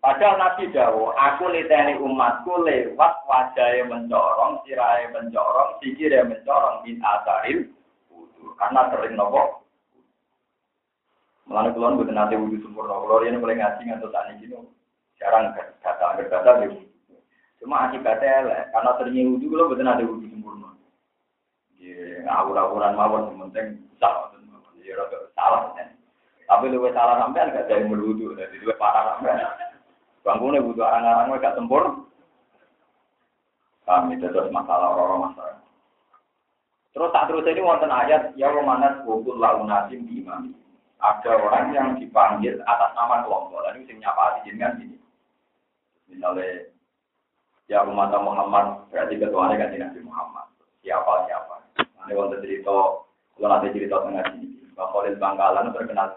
Padahal Nabi Dawo, aku liteni umatku lewat wajahnya mencorong, sirahnya mencorong, sikirnya mencorong, bin asaril, karena sering nopo. Mulanya kulon bukan nanti wudhu sempurna, kalau ini mulai ngaji ngantuk tani gini, jarang kata berkata gitu. Cuma akibatnya lah, karena seringnya wudhu, kalau bukan nanti wudhu sempurna. Ya, awur-awuran mawon, penting salah, salah. Tapi lebih salah sampai nggak ada yang berwudhu, jadi lebih parah sampai. Bangunnya butuh arang-arang gak tempur. Kami terus masalah orang masalah. Terus tak terus ini wonten ayat ya romanas bukul launasim di imam. Ada orang yang dipanggil atas nama kelompok. Lalu sing nyapa di jenengan ini. Misalnya ya umat Muhammad berarti ketuanya kan Nabi Muhammad. Siapa siapa. Nanti wonten cerita kalau nanti cerita tengah sini. Bahwa Bangkalan terkenal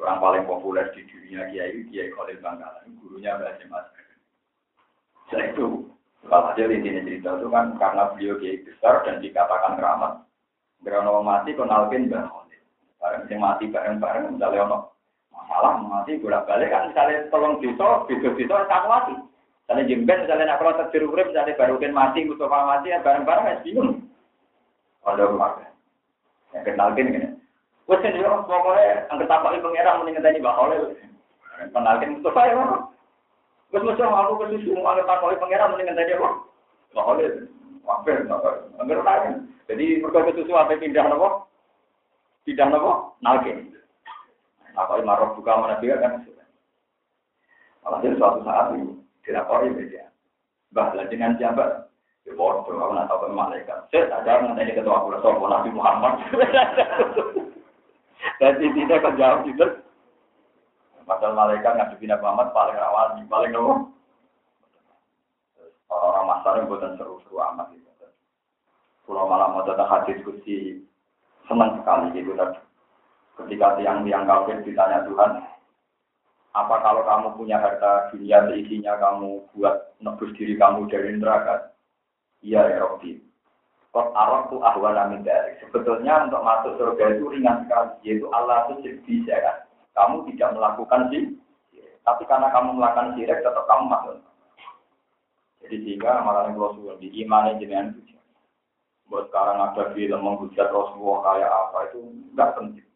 orang paling populer di dunia Kiai Kiai Khalil Bangkalan, gurunya Mbak Mas. Setelah itu, kalau saja intinya cerita itu kan karena beliau Kiai besar dan dikatakan keramat. Berono mati kenalkin Mbak Khalil. Bareng yang mati bareng-bareng misalnya ono masalah mati bolak balik kan misalnya tolong desa, beda desa tak mati. Misalnya jemben, misalnya nak kalau terjadi urip, misalnya barukin mati, Mustafa mati, ya bareng-bareng ya bingung. Kalau rumah yang kenalkin ini. Wes kan yo pokoke angger takoki pangeran muni ngenteni Mbak Khalil. Kenalken Mustafa ya. Wes mesti aku ke susu angger takoki pangeran muni ngenteni apa? Mbak Khalil. Wae angger nanya. Jadi mergo ke susu apa pindah napa? Pindah napa? Nalke. Nah, kalau marah buka mana dia kan dia suatu saat itu dilapori media. Bah, dengan siapa? Ya bodoh, aku nak tahu malaikat. Saya jawab nanti ketua aku sopo Nabi Muhammad. [LAUGHS] Dan intinya kan jawab itu. Padahal malaikat ngadepi Nabi Muhammad paling rawan, paling nopo. Orang-orang masar yang buatan seru-seru amat gitu. Pulau malam mau datang hadis kursi senang sekali gitu tadi. Ketika tiang-tiang kafir ditanya Tuhan, apa kalau kamu punya harta dunia seisinya kamu buat nebus diri kamu dari neraka? Iya ya. Kok arok tuh ahwana min dari. Sebetulnya untuk masuk surga itu ringan sekali, yaitu Allah itu bisa kan. Kamu tidak melakukan sih, tapi karena kamu melakukan syirik tetap kamu masuk. Jadi sehingga malah Rasul di iman jenengan itu Buat sekarang ada film menghujat Rasulullah kayak apa itu enggak penting.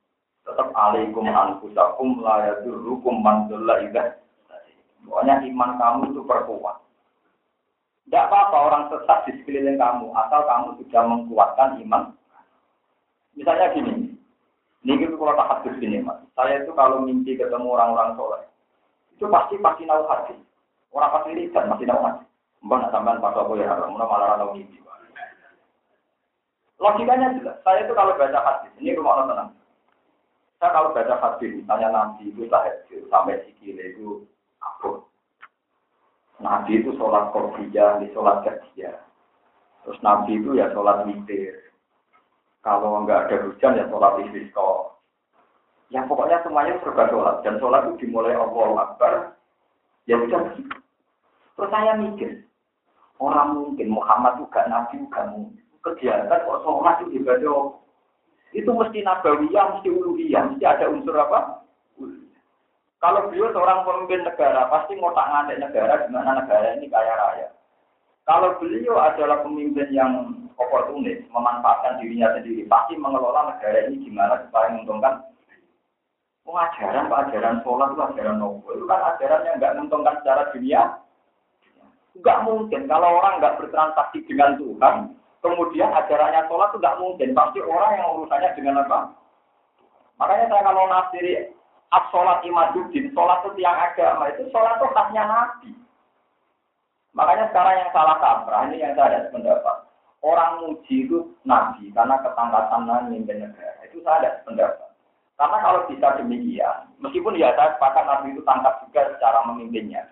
Tetap alaikum anfusakum la yadurukum man dhalla Pokoknya iman kamu itu perkuat. Tidak apa-apa orang sesat di sekeliling kamu, asal kamu sudah mengkuatkan iman. Misalnya gini, ini itu kalau tak hadis mas, saya itu kalau mimpi ketemu orang-orang soleh, itu pasti pasti nahu hadis. Orang pasti lihat masih nahu hadis. Mbak nak sampean pas aku ya haram, malah tahu mimpi. Logikanya jelas. Saya itu kalau baca hadis, ini rumah Allah tenang. Saya kalau baca hadis, misalnya Nabi itu tahajud sampai sikile itu apa? Nabi itu sholat korbiyah, di sholat kerja. Terus Nabi itu ya sholat witir. Kalau nggak ada hujan ya sholat istisqa. Ya pokoknya semuanya serba sholat. Dan sholat itu dimulai Allah Akbar. Ya sudah Terus saya mikir, orang mungkin Muhammad juga Nabi juga mungkin kegiatan kok sholat itu ibadah itu mesti nabawiyah, mesti uluhiyah, mesti ada unsur apa? Kalau beliau seorang pemimpin negara, pasti mau tak ngadek negara, gimana negara ini kaya raya. Kalau beliau adalah pemimpin yang oportunis, memanfaatkan dirinya sendiri, pasti mengelola negara ini gimana supaya menguntungkan. Pengajaran, ajaran sholat ajaran nopo. Itu kan ajaran yang nggak menguntungkan secara dunia. Nggak mungkin kalau orang nggak bertransaksi dengan Tuhan, Kemudian ajarannya sholat itu tidak mungkin. Pasti orang yang urusannya dengan apa? Makanya saya kalau nafsiri sholat imaduddin, sholat itu tiang agama, itu sholat itu khasnya Nabi. Makanya sekarang yang salah kaprah, ini yang saya ada pendapat. Orang muji itu Nabi, karena ketangkasan memimpin negara. Itu saya ada pendapat. Karena kalau bisa demikian, meskipun ya saya sepakat Nabi itu tangkap juga secara memimpinnya.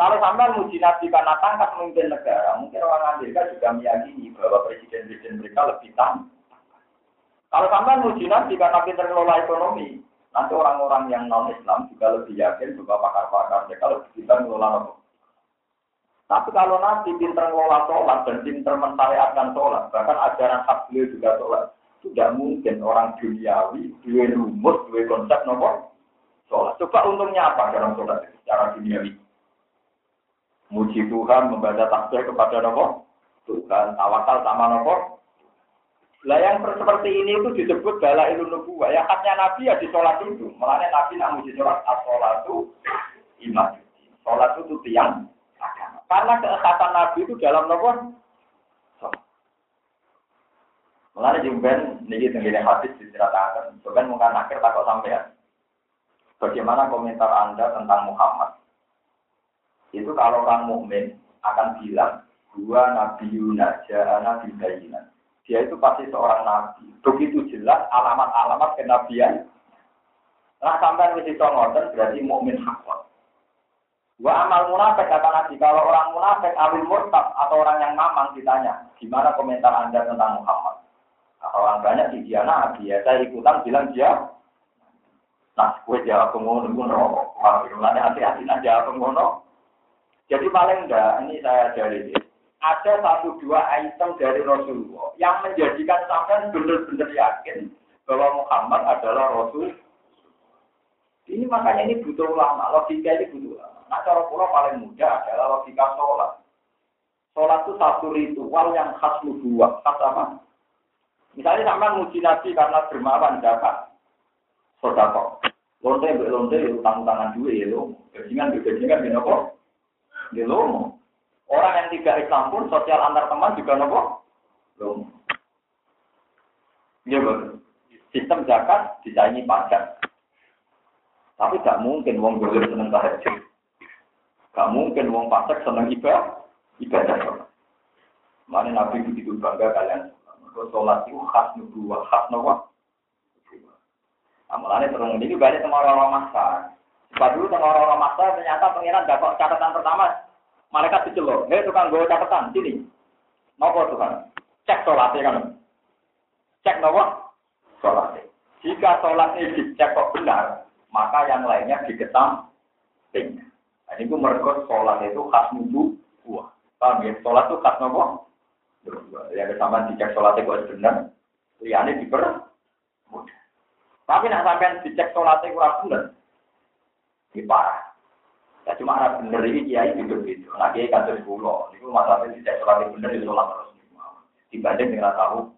Kalau sampai muji Nabi karena tangkap memimpin negara, mungkin orang Amerika juga meyakini bahwa presiden-presiden mereka lebih tangkap. Kalau sampai muji Nabi karena mengelola ekonomi, nanti orang-orang yang non-Islam juga lebih yakin bahwa pakar-pakar mereka lebih bisa mengelola ekonomi. Tapi kalau Nabi pintar mengelola sholat dan pintar mentariatkan sholat, bahkan ajaran hak beliau juga sholat, tidak mungkin orang duniawi, dua rumus, dua konsep nomor sholat. Coba untungnya apa dalam sholat secara duniawi? muji Tuhan, membaca tasbih kepada nopo Tuhan, tawakal sama nopo. Lah yang seperti ini itu disebut bala ilmu nubuah. Ya haknya Nabi ya di sholat itu. Mulanya Nabi nak muji sholat, as-sholat itu iman. Sholat itu tiang. Karena keekatan Nabi itu dalam nopo Mulanya jumben niki tenggine hadis diceritakan. Bukan mungkin akhir takut sampean. Bagaimana komentar Anda tentang Muhammad? itu kalau orang mukmin akan bilang dua nabi Yunus nabi Bayinan. Dia itu pasti seorang nabi. Begitu jelas alamat-alamat kenabian. Nah sampai di situ berarti mukmin hakon. Wa amal munafik kata Nabi, kalau orang munafik awil murtad atau orang yang mamang ditanya, gimana komentar Anda tentang Muhammad? Nah, orang banyak di dia nabi, ya saya ikutan bilang dia Nah, gue jawab pengono, gue ngerokok. Wah, hati-hati, nah jawab. Jadi paling enggak, ini saya dari ada satu dua item dari Rasulullah yang menjadikan sampai benar-benar yakin bahwa Muhammad adalah Rasul. Ini makanya ini butuh ulama, logika ini butuh ulama. Nah, cara pula paling mudah adalah logika sholat. Sholat itu satu ritual yang khas nubuah, khas apa? Misalnya sama muji Nabi karena dermawan dapat sodako. Lonte, lonte, utang-utangan duit ya lo. Gajingan, gajingan, gini kok. Orang yang tidak Islam pun sosial antar teman juga nopo. Lomo. Iya betul. Sistem zakat disaingi pajak. Tapi gak mungkin wong dolim seneng tahajud. Gak mungkin wong fasik seneng ibadah. Ibadah. Mana Nabi begitu bangga kalian. Sholat itu khas nubuah, khas nubuah. Amalannya terus ini banyak sama orang-orang masa. Sebab dulu sama orang-orang masa ternyata pengiran dapat catatan pertama. Malaikat dicelok, hei tukang gue catatan, sini. Nopo Tuhan? Cek sholatnya kan. Cek nopo? Sholatnya. Jika sholatnya dicek kok benar, maka yang lainnya diketam. Nah, ini mereka sholat itu khas nubu buah. Paham ya? Sholat itu khas nopo? Ya sama dicek sholat itu benar. Liane diper mudah. Tapi nak sampean dicek sholat itu kurang benar. Ini parah. Ya cuma ada benar ini kiai hidup gitu. Nah kiai kantor pulau. Ini masalahnya dicek sholat itu benar itu sholat terus. Dibanding dengan tahu.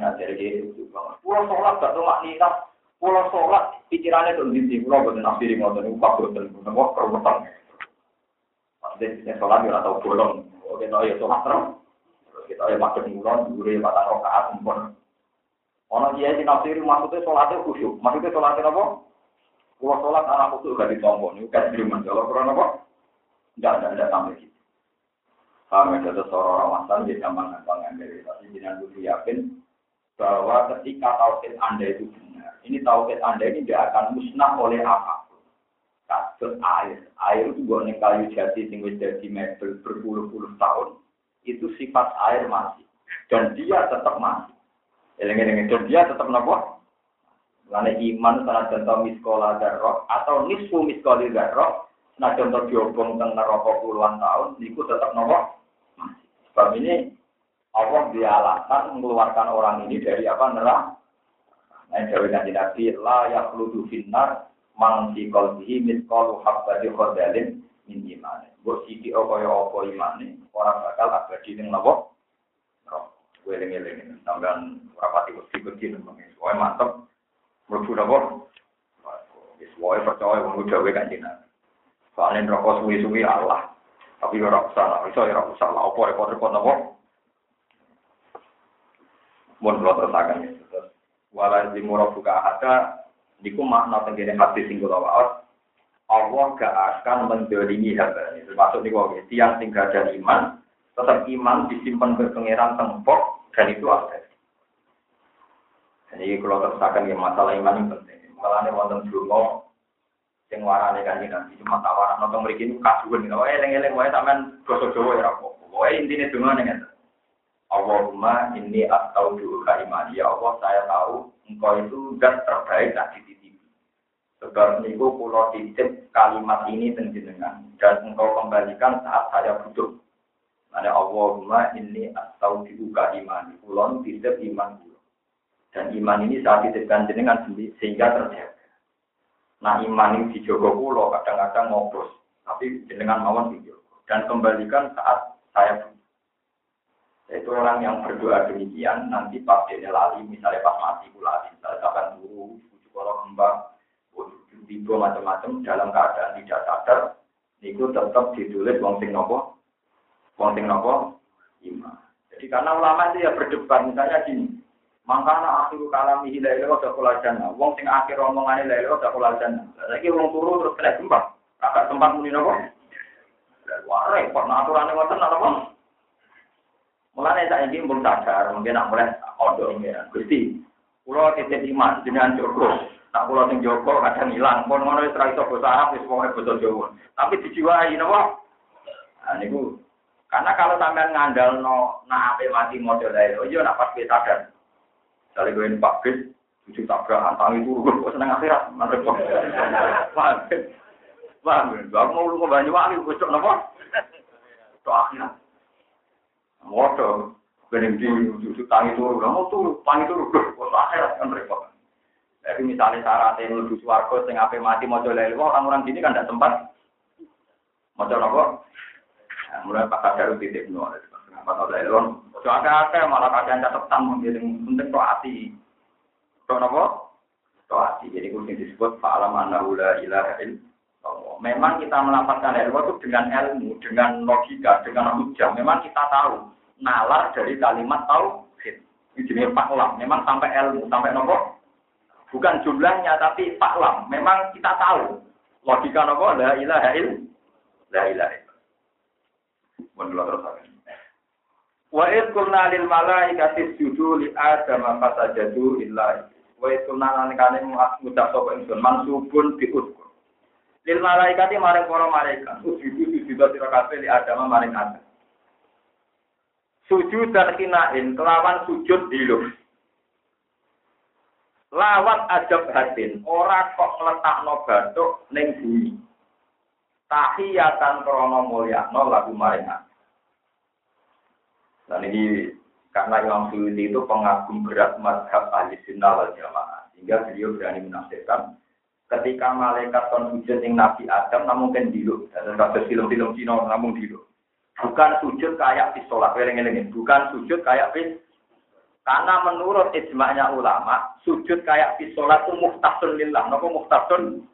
Nah jadi itu. Pulau sholat gak tuh maknina Pulau sholat, pikirannya tuh di. Pulau betul nafsiri ngotot, upah betul. Nengok keruwetan. Maksudnya kita sholat ya atau bolong. Oke, no ya sholat terus. Kita ya makin mulon, dure batang rokaat, mumpun. Ono dia di nafsiri maksudnya sholatnya khusyuk. Maksudnya sholatnya apa? Pulau sholat anak khusyuk gak ditompo. Ini kan firman. Kalau kurang apa? Enggak, enggak, enggak sampai gitu. Kami ada seorang masalah di zaman gampang ambil. Tapi jangan dulu yakin bahwa ketika tauhid Anda itu benar, ini tauhid Anda ini tidak akan musnah oleh apa pun. Kasus air, air itu bukan kayu jati sing wis jadi berpuluh-puluh tahun, itu sifat air masih dan dia tetap masih. Dan dia tetap nopo. Karena iman salah contoh miskola darroh atau nisfu miskoli darroh, nah contoh diobong tentang neraka puluhan tahun, itu tetap nopo. Sebab ini Allah dia alasan mengeluarkan orang ini dari apa neraka. Nah, Jawa Nabi Nabi la yakhludu finnar mang fi qalbihi mithqalu habbati khardalin min siki apa ya apa imane, ora bakal abadi ning napa? Neraka. Kowe eling-eling sampean ora pati wedi-wedi nang mantep. Mlebu napa? Wis wae percaya wong gawe kanjeng Nabi. Soalnya neraka suwi-suwi Allah. Tapi ora usah, iso ora usah. Apa repot-repot napa? Mun kula terusaken terus wala zimura buka ada niku makna tenggene hati sing kula waos Allah gak akan mendolimi hamba ini termasuk niku oke tiang sing gak ada iman tetap iman disimpan ke tempok dan itu ada jadi kalau terusakan ya masalah iman ini penting. Malah ini wonten dulu sing warane kanjeng Nabi cuma tawaran. Nonton mriki niku kasuwen oh eling-eling wae sampean basa Jawa ya rapopo wae intine dongane ngene Allahumma ini atau dulu imani. Ya Allah saya tahu engkau itu dan terbaik tak dititipi. Sebab niku pulau titip kalimat ini tenjenengan dan engkau kembalikan saat saya butuh. Ada Allahumma ini atau dulu imani. Pulau titip iman. Dan iman ini saat titipkan jenengan sehingga terjaga. Nah iman ini dijogo pulau kadang-kadang ngobros, tapi jenengan mawon dijogo dan kembalikan saat saya butuh. Itu orang yang berdoa demikian, nanti pas dia lali, misalnya pas mati lali, misalnya kapan bujuk kalau kembang, tiba macam-macam dalam keadaan tidak sadar, itu tetap ditulis wong sing nopo, wong sing nopo, iman. Jadi karena ulama itu ya berdebat, misalnya gini, Mangkana akhiru kalami hilai lewat dakul jannah. Wong sing akhir omongan hilai lewat dakul jannah. Lagi wong turu terus kena gempa. Kakak tempat muni nopo. Wah repot, nah aturannya ngoten nopo. Mulane saya ini pun sadar, mungkin nak mulai odo ya. Gusti, pulau titip iman dengan Joko. Tak pulau sing Joko kadang hilang, pun ngono wis ra iso basa Arab wis pokoke basa Jawa. Tapi dijiwai napa? Nah niku karena kalau sampean ngandal no nak ape mati model ae, oh iya nak pas sadar. Dari gue Bis, tujuh tabrakan, tangi turu, [LAUGHS] gue seneng akhirat, mantep kok. Paham? Aku mau lu ke Banyuwangi, gue cok napa? Cok akhirat. Modo, bening di sudut tangi turu, kamu tuh tangi turu, kok akhirat kan repot. Jadi misalnya syaratnya menuju suarga, sing ape mati mau lele, orang-orang sini kan tidak sempat. Mau nopo? Mulai pakai daru titik nol, kenapa tau lele? Ojo akeh malah kajian catatan mungkin penting kok hati. Kok nopo? Kok hati. Jadi kudu disebut fa'alam annahu la ilaha Memang kita melapaskan ilmu itu dengan ilmu, dengan logika, dengan hujah. Memang kita tahu nalar dari kalimat tauhid. Ini jenis faklam. Memang sampai ilmu, sampai nopo. Bukan jumlahnya tapi faklam. Memang kita tahu. Logika nopo la ilaha il la ilaha illallah. Menurut terus Wa id qulna lil malaikati isjudu li adama fasajadu illa Wa id qulna lan kane ngucap sapa ingsun mansubun bi uskur. Lil malaikati maring para malaikat sujudu sujudu sira kabeh li adama maring adam. Sujud dan kinain kelawan sujud diluk. Lawat ajab hatin, ora kok ngletakno bathuk ning bumi. Tahiyatan krana mulyakno lagu maring Dan ini karena Imam Suyuti itu pengagum berat madhab ahli sunnah wal jamaah. Sehingga beliau berani menafsirkan ketika malaikat kon sujud yang Nabi Adam namun kan dulu. Dan ada film-film Cina namun dulu. Bukan sujud kayak di sholat. Bukan sujud kayak di karena menurut ijma'nya ulama, sujud kayak di sholat itu muhtasun lillah. Nopo muhtasun?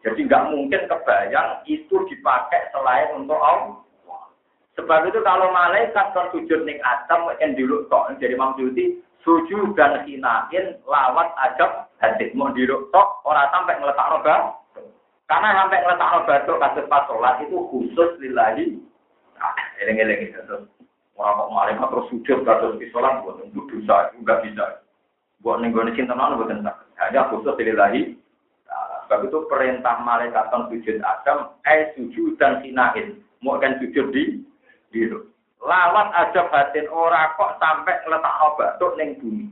Jadi nggak mungkin kebayang itu dipakai selain untuk Allah. Sebab itu kalau malaikat kan sujud ning Adam yang dulu tok jadi Imam sujud dan hinain lawat ajab hadis mau dulu tok orang sampai ngeletak roba. Karena sampai ngeletak roba itu kasus pas sholat itu khusus lillahi. Nah, eleng-eleng itu. Orang kok malaikat terus sujud terus di sholat buat itu dosa itu bisa. Buat nenggone cinta mana buat Hanya khusus lillahi. Nah, sebab itu perintah malaikat kan sujud Adam, eh sujud dan hinain. Mau kan sujud di biru. Lawat aja batin ora kok sampai ngeletak batuk ning bumi.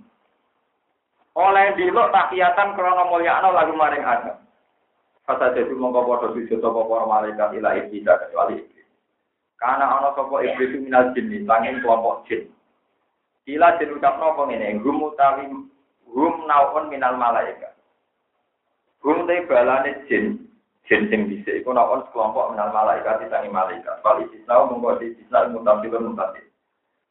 Oleh diluk tahiyatan krono mulyakno lagu maring Adam. Kata jadi mongko padha sujud sapa para malaikat ila iblis kecuali iblis. Karena ana sapa iblis minal jin, sanging kelompok jin. Kila jin ucap nopo ngene, gum utawi gum naun minal malaikat. Gum te balane jin, jin sing dhisik iku naun sekelompok minal malaikat disangi malaikat. Kali sisna mongko di sisna mutasil mutasil.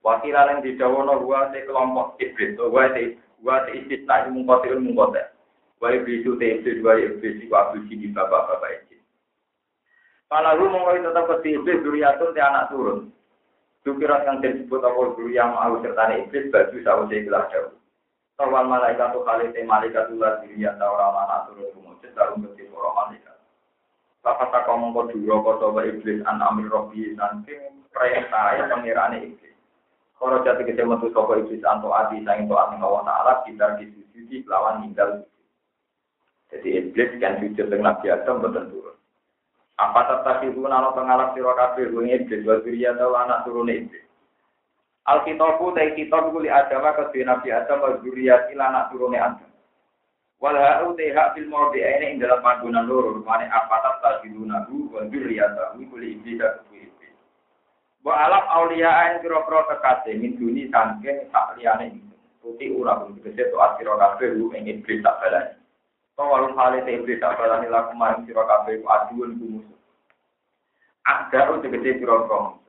Wakil yang didawono gua te kelompok iblis, gua te gua te istisna mongko te mongko te. Wa iblis te iblis wa iblis iku abdi di bapak-bapak Kalau mongko tetap ke iblis duriatun te anak turun. Dukirat yang disebut apa guru yang mau serta iblis baju sawuse ikhlas jauh. Tawal malaikat tuh kali te malaikat ulah diri atau orang anak turun kumujud dalam bentuk orang malaikat. Bapak tak ngomong kau dulu kau coba iblis an amir robi saking perintah ya pengiraan iblis. Kalau jatuh kita metu sopo iblis anto adi sang itu ati Allah Taala kita disujudi lawan ninggal. Jadi iblis kan sujud dengan Nabi Adam betul turun. Apa tetap ibu nano pengalap siro kabeh bunyi iblis wa atau anak turun iblis. Alkitabu ta kitab kuli adama ke Nabi Adam wa zuriyat ila anak turune Adam. Wal ha'u te hak fil mawdi ini ing dalam panggonan loro mane apa tetap ibu nabu wa zuriyatahu kuli iblis dan iblis. Wa alap aulia ing pira-pira kekasih min duni sangking sak liyane Tuti ura pun tegese to asira kabeh ing iblis tak balani. Kawalun hale te iblis tak balani laku maring sira kabeh aduun ku ada untuk gede birokong.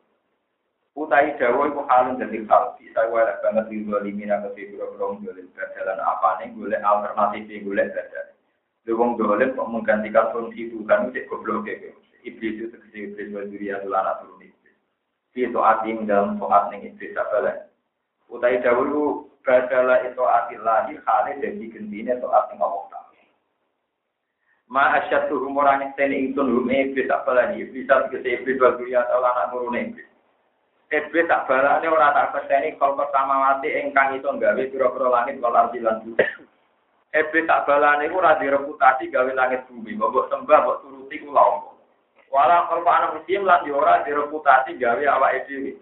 Utai dawa iku halun jadi kalbi. Saya warak banget di dua limina ke si birokong dolim berjalan apa nih? Gue alternatif gue belajar. Dukung dolim kok menggantikan fungsi Tuhan itu goblok ya. Iblis itu segede iblis wajuri yang anak turun iblis. Itu arti dalam soat nih iblis apa lah? Utai dawa itu berjalan itu arti lagi halnya jadi gentine soat nih ngomong Ma asyad tuh orang yang seni ingsun hum iblis balani iblis tak kese iblis wal dunia atau anak turun iblis. Iblis tak balani orang tak keseni kalau pertama mati engkang itu gawe pura-pura langit wal ardi lan bumi. [COUGHS] Iblis tak balani ku ora reputasi gawe langit bumi, mbok sembah mbok turuti ku lawo. Walau kalau anak muslim lan ora direputasi gawe awake dhewe.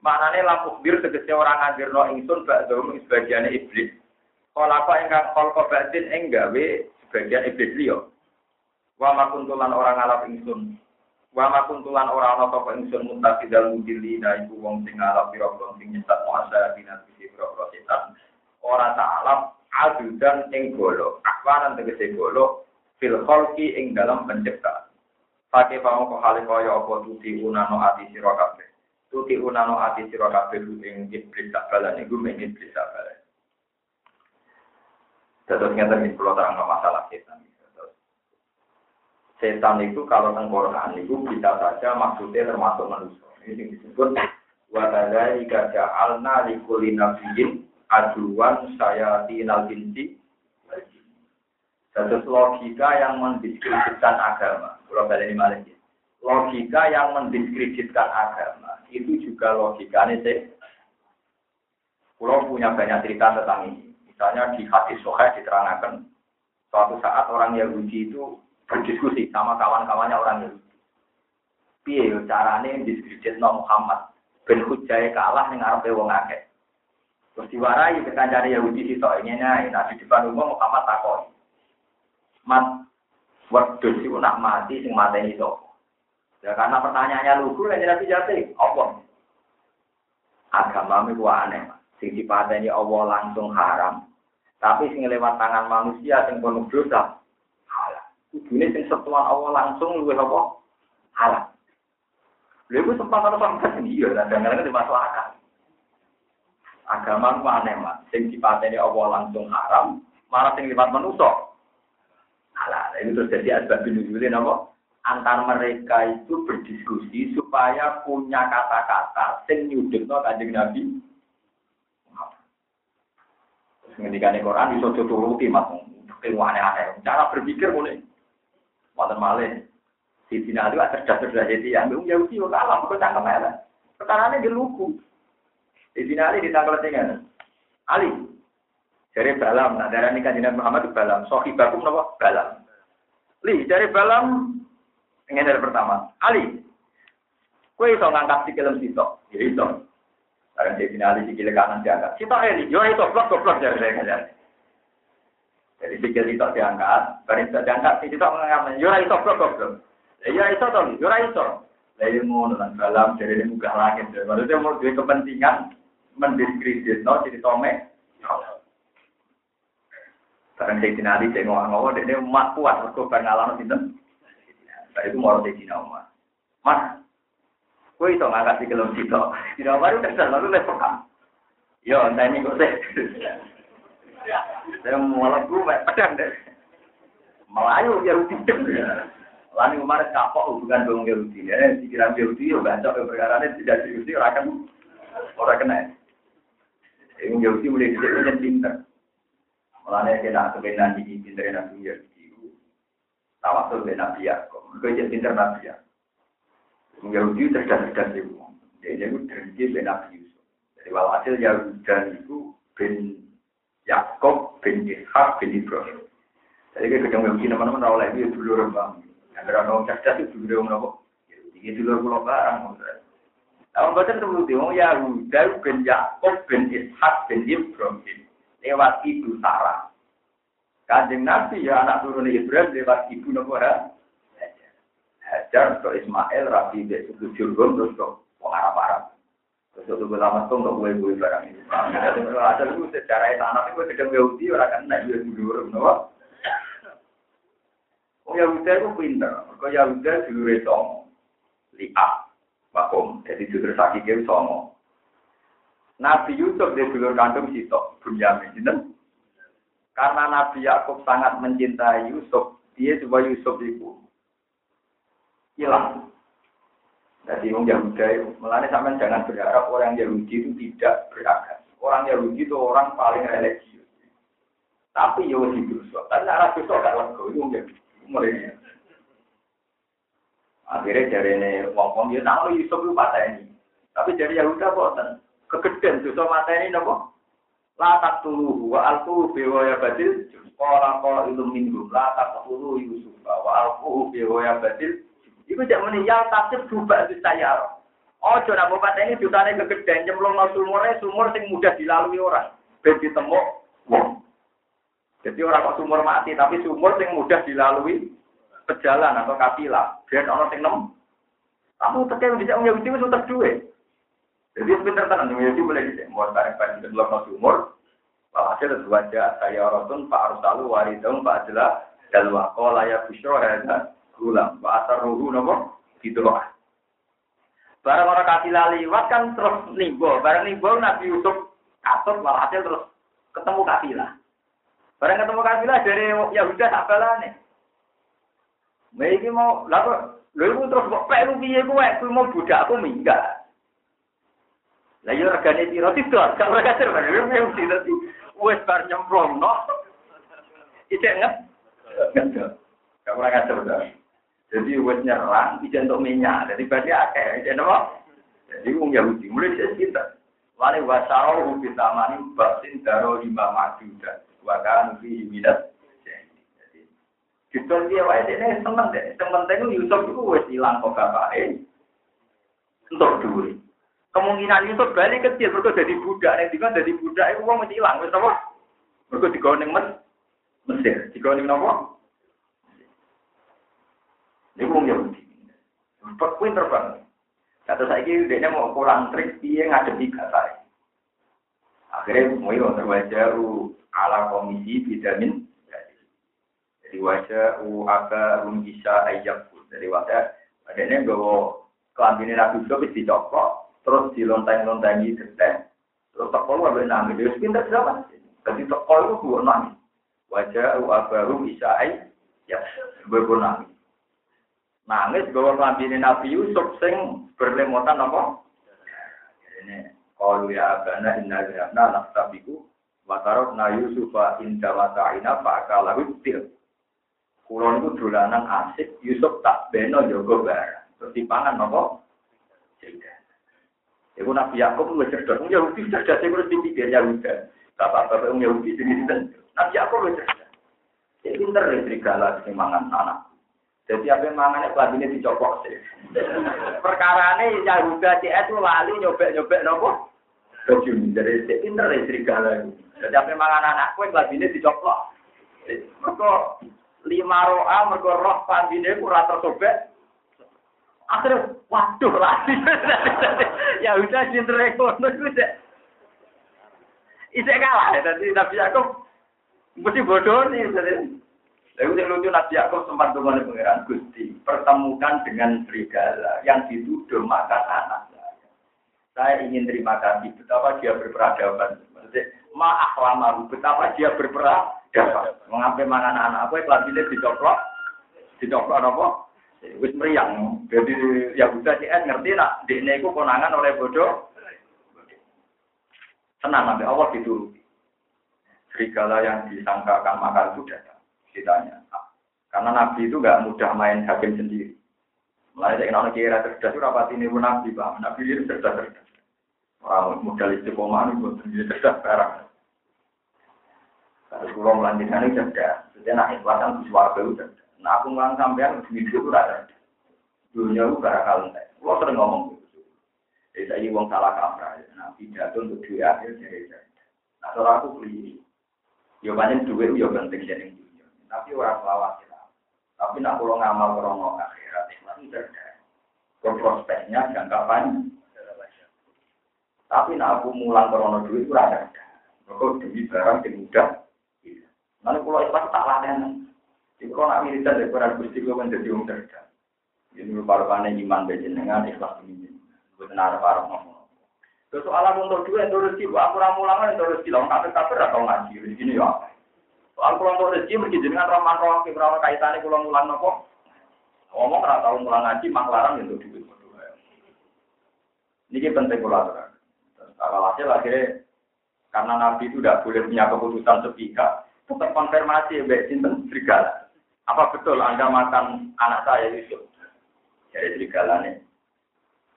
Maknane lampu bir tegese orang ngadirno ingsun bak dom sebagian iblis. Kalau apa engkang kalau batin enggawe sebagian iblis liya. Wa makuntulan orang ngalap ingsun. Wa makuntulan orang ana sapa ingsun mutakidal mudili na iku wong sing ngalap pira-pira sing nyesat muasa binat iki pira-pira setan. Ora ta'alap adudan ing golo. Akwanan tegese golo fil khalqi ing dalam penciptaan. Pakai pamoko hale kaya apa tuti unano ati sira kabeh. Tuti unano ati sira kabeh ing iblis tak balane iku men iblis tak balane. Terus nyata nih kalau terang masalah setan setan itu kalau tengkorak itu bisa saja maksudnya termasuk manusia. Ini disebut wadada jika ja'alna likulli nabiyyin aduan saya tinal binti Terus logika yang mendiskreditkan agama. Kalau balik ini malah Logika yang mendiskreditkan agama itu juga logikanya sih. Kalau punya banyak cerita tentang ini. Misalnya di hadis soheh diterangkan suatu saat orang Yahudi itu berdiskusi sama kawan-kawannya orang Yahudi. Piye carane diskredit Muhammad ben hujai kalah ning ngarepe wong akeh. Terus diwarai ke kancane Yahudi sitok ngene nah di depan umum Muhammad takoi. Mat wedhus iku nak mati sing mateni sapa? Ya karena pertanyaannya lugu lek Nabi jate, apa? Agama itu aneh, sing dipateni Allah langsung haram. Tapi sing lewat tangan manusia sing penuh dosa. Kudune sing setuan Allah langsung luwih apa? Halal. Lha iku sempat ana sampeyan iya, kadang-kadang di masyarakat. Agama ku aneh, Mas. Sing dipateni Allah langsung haram, malah sing lewat manusia halal. Ini terus jadi asbab nuzulin apa? Antar mereka itu berdiskusi supaya punya kata-kata sing nyudutno kanjeng Nabi Ngendikan Quran iso turuti mas, ilmu aneh-aneh. Cara berpikir mulai. Wonten malih. Di sini itu ada cerdas-cerdas jadi yang belum Yahudi yo kalah, kok cangkem elek. Perkarane lugu. Di sini Ali ditangkal dengan Ali. Dari balam, nah darah ini kanjinan Muhammad itu balam. Sohibakum nopo balam. Li, dari balam, ingin dari pertama. Ali, kue iso ngangkat sikilem sitok. Ya iso. Barang dia finali sikil kanan diangkat. Kita ini, yo itu blok goblok dari saya Jadi sikil itu diangkat, barang itu diangkat, kita mengangkat, yo itu blok goblok. Ya itu toh, yo itu. Lalu mau nonton dalam dari ini muka langit. Maksudnya mau dia kepentingan mendiskredit, no, jadi tome. Barang saya finali, saya ngomong-ngomong, dia mak kuat, mereka pengalaman itu. Nah, itu mau saya ngomong. Mas, Kue itu nggak kasih kelom cito. Tidak baru kesel lalu lepas. Yo, entah ini kok. Saya malah gue pedang deh. Melayu ya rutin. Lalu kemarin kapok hubungan dengan Yahudi. Ya, pikiran Yahudi ya bancok perkara ini tidak Yahudi orang kan orang kena. Ini Yahudi mulai tidak punya pinter. Kita kebenaran di pinter Nabi Yahudi. Tawasul dengan Nabi Yakob. Mereka jadi pinter Nabi Yakob. Yahudi cerdas-cerdas itu. Dia itu terjadi bin Nabi Yusuf. Jadi walhasil Yahuda itu bin Yakob bin Ishak bin Ibrahim. Jadi kita ketemu Yahudi teman-teman rawol itu dulu rembang. Yang orang cerdas itu dulu rembang apa? Jadi dulu pulau barang. Awang baca itu dulu Yahuda bin Yakob bin Ishak bin Ibrahim. Lewat ibu Sarah. Kanjeng Nabi ya anak turun Ibrahim lewat ibu Nabi Hajar ke Ismail, Rabi, Besuku Jurgum, terus ke Arab-Arab. Terus gue lama tuh nggak gue gue barang ini. Ada itu secara tanah itu sedang Yahudi orang kan naik dia dulu nopo. Oh Yahudi itu pinter. Kau Yahudi dulu songo, lihat, makom. Jadi dulu sakit dia songo. Nabi Yusuf dia dulu kandung sitok, Bunyamin, gitu. Karena Nabi Yakub sangat mencintai Yusuf, dia coba Yusuf itu hilang. Jadi orang Yahudi, melani sampai jangan berharap orang Yahudi itu tidak beragam. Orang Yahudi itu orang paling religius. Tapi ya wajib dosa. Tapi arah dosa gak lego itu mungkin mulai. Akhirnya dari ini ngomong dia nama Yusuf itu mata ini. Tapi dari Yahudi apa? Kegedean dosa mata ini nopo. Latak tulu wa alku bewa ya badil. Sekolah kau ilmu minum. Latak tulu Yusuf wa alku bewa ya Iku jak meninggal tafsir berubah itu saya. Oh, nak bapak ini jutane kegedean nyemplung no sumurnya sumur sing mudah dilalui orang. Ben ditemu wong. Jadi orang kok sumur mati, tapi sumur sing mudah dilalui pejalan atau kapilah. Biar orang sing nem. Kamu tekan bisa punya wis utek duwe. Jadi sebentar tenan Yahudi boleh dicek. Mau tarik ban di dalam sumur. Walhasil wajah saya orang Pak Arsalu waridun Pak Jelas dalwa qala ya busyra hadza gulam. Wa asar ruhu nopo? Gitu loh. Barang orang kasih liwat kan terus nimbo. Barang nimbo Nabi Yusuf katut walhasil terus ketemu kafilah. Barang ketemu kafilah dari Yahuda nih. Mereka mau lalu lalu terus kok pelu piye kowe kuwi mau budak aku minggat. Lah yo regane piro tidak gak ora kasir bareng yo mesti dadi wis bar nyemplung no. Ijek nget Gak kurang ajar udah. Jadi wes nyerang, tidak untuk minyak. Jadi berarti akeh, jadi apa? Jadi wong Yahudi mulai dari kita. Wali wasau rubi tamani basin daro lima majuda. Wakan fi minat. Jadi kita dia wae ini seneng deh. Yang penting Yusuf itu wes hilang kok bapake. Untuk duit. Kemungkinan Yusuf balik kecil, mereka jadi budak. Nih, juga jadi budak itu uang mesti hilang. Wes apa? Mereka digoning mes Mesir. Digoning apa? Ini wong Yahudi. Pinter banget. Kata saya ini dia mau kurang trik dia ngadepi kata Akhirnya mau yang terwajah ala komisi vitamin. Jadi wajah u aga rum bisa ayam Jadi wajah adanya bawa kelambinin Nabi Yusuf dicokok, terus dilonteng-lontengi geteh, terus toko lu ambil nangis. Dia pintar siapa? Jadi toko itu buat nangis. Wajah u aga rum bisa ayam. Ya, gue nangis nangis bahwa kelambine Nabi Yusuf sing berlemotan apa? Ini kalau ya abana inna lihatna naftabiku watarok na Yusufa inda wata'ina fa'akalahu til. Kulon itu dolanan asik, Yusuf tak beno jogo barang. Terus dipangan apa? Iku Nabi Yakub lu cerdas, wong Yahudi cerdas itu harus dipikir Yahuda. Bapak-bapak wong Yahudi itu. Nabi Yakub lu cerdas. Dia pinter ya serigala sing anak. Jadi apa mangane pelatihnya dicopok sih. Perkarane ini yang rubah sih itu lali nyobek nyobek nopo. Kau dari si inter istri galau. Jadi apa yang mangan anak kowe pelatihnya dicopok. Mergo lima roa mergo roh pelatihnya ora tersobek. Akhirnya waduh lali. [LAUGHS] ya udah sih terekono itu sih. Isek kalah ya Nabi tapi aku mesti bodoh nih. Lalu yang lucu Nabi Yakub sempat dengan pangeran Gusti pertemukan dengan serigala yang dituduh makan anak saya. Saya ingin terima kasih betapa dia berperadaban. Maksudnya, maaf lama betapa dia berperadaban. Mengambil makan anak apa? Pelatihnya dicoplok, dicoplok apa? Wis meriang. Jadi ya udah sih ngerti nak ini itu konangan oleh bodoh. Tenang nanti Allah dituruti. Serigala yang disangkakan makan itu datang ditanya. Karena Nabi itu nggak mudah main hakim sendiri. Mulai dari orang kira cerdas itu rapat ini pun Nabi paham. Nabi itu cerdas cerdas. Orang modal istiqomah itu sendiri cerdas sekarang. Kalau pulau melanjutkan itu cerdas. Jadi nak ikhlasan di suara itu cerdas. Nah aku ngang sampean di video itu ada. Dunia itu gara kalentek. Lo sering ngomong gitu. Jadi saya uang salah kaprah. Nah pidato untuk dua akhir jadi cerdas. Nah kalau aku beli, ya banyak duit, ya penting jadi tapi orang selawat Tapi nak pulau ngamal krono akhirat itu cerdas. Prospeknya jangka panjang. Tapi nak aku mulang krono duit itu ada. Kok demi barang yang mudah. Pulau ikhlas tak laden. Jadi kalau nak militer dari para gusti gue menjadi orang cerdas. Ini paruhane iman dengan ikhlas ini. Bukan ada para ngomong. Terus soalan dua yang terus aku ramulangan terus silang kafir kafir atau ngaji. Ini ya. Soal pulang untuk rezeki mesti jenengan roman roh ke berapa kaitannya pulang mulang nopo. Ngomong ora tau mulang ngaji mak larang itu duit. Ini penting kula Kalau hasil akhirnya karena Nabi itu tidak boleh punya keputusan sepihak, tetap konfirmasi Mbak Sinten serigala. Apa betul Anda makan anak saya Yusuf? Jadi serigala nih.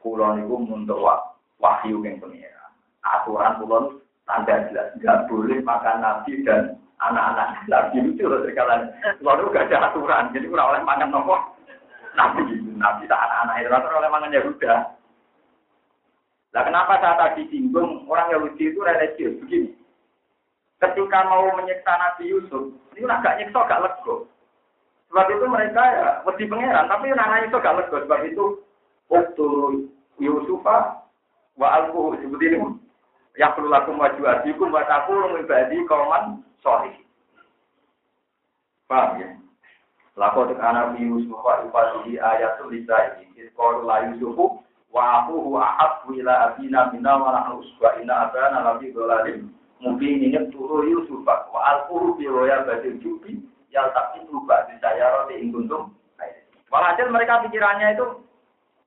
Kulon itu untuk wahyu yang pengira. Aturan kulon tanda jelas nggak boleh makan Nabi dan anak-anak nabi lucu loh sekalian lalu gak ada aturan jadi kurang oleh makan nopo. Nabi nabi tak anak-anak itu rata oleh makan Yahuda. Nah kenapa saya tadi singgung orang Yahudi itu religius begini. Ketika mau menyiksa Nabi Yusuf ini agak nyiksa gak lego. Sebab itu mereka ya mesti pangeran tapi anak itu gak lego. Sebab itu waktu Yusufa wa alku seperti ini ya perlu laku maju adikum wa takulu ibadi kauman sorry. Paham ya? Lakot anak Yusuf wa ibadihi ayat tulisah ini. La Yusufu wa ahuhu ahabbu ila abina minna wa nahnu usba inna abana lafi dolalim. Mungkin ini turu Yusuf wa al-quru bi roya badil jubi yal tapi lupa di saya roti ingkuntum. Walhasil mereka pikirannya itu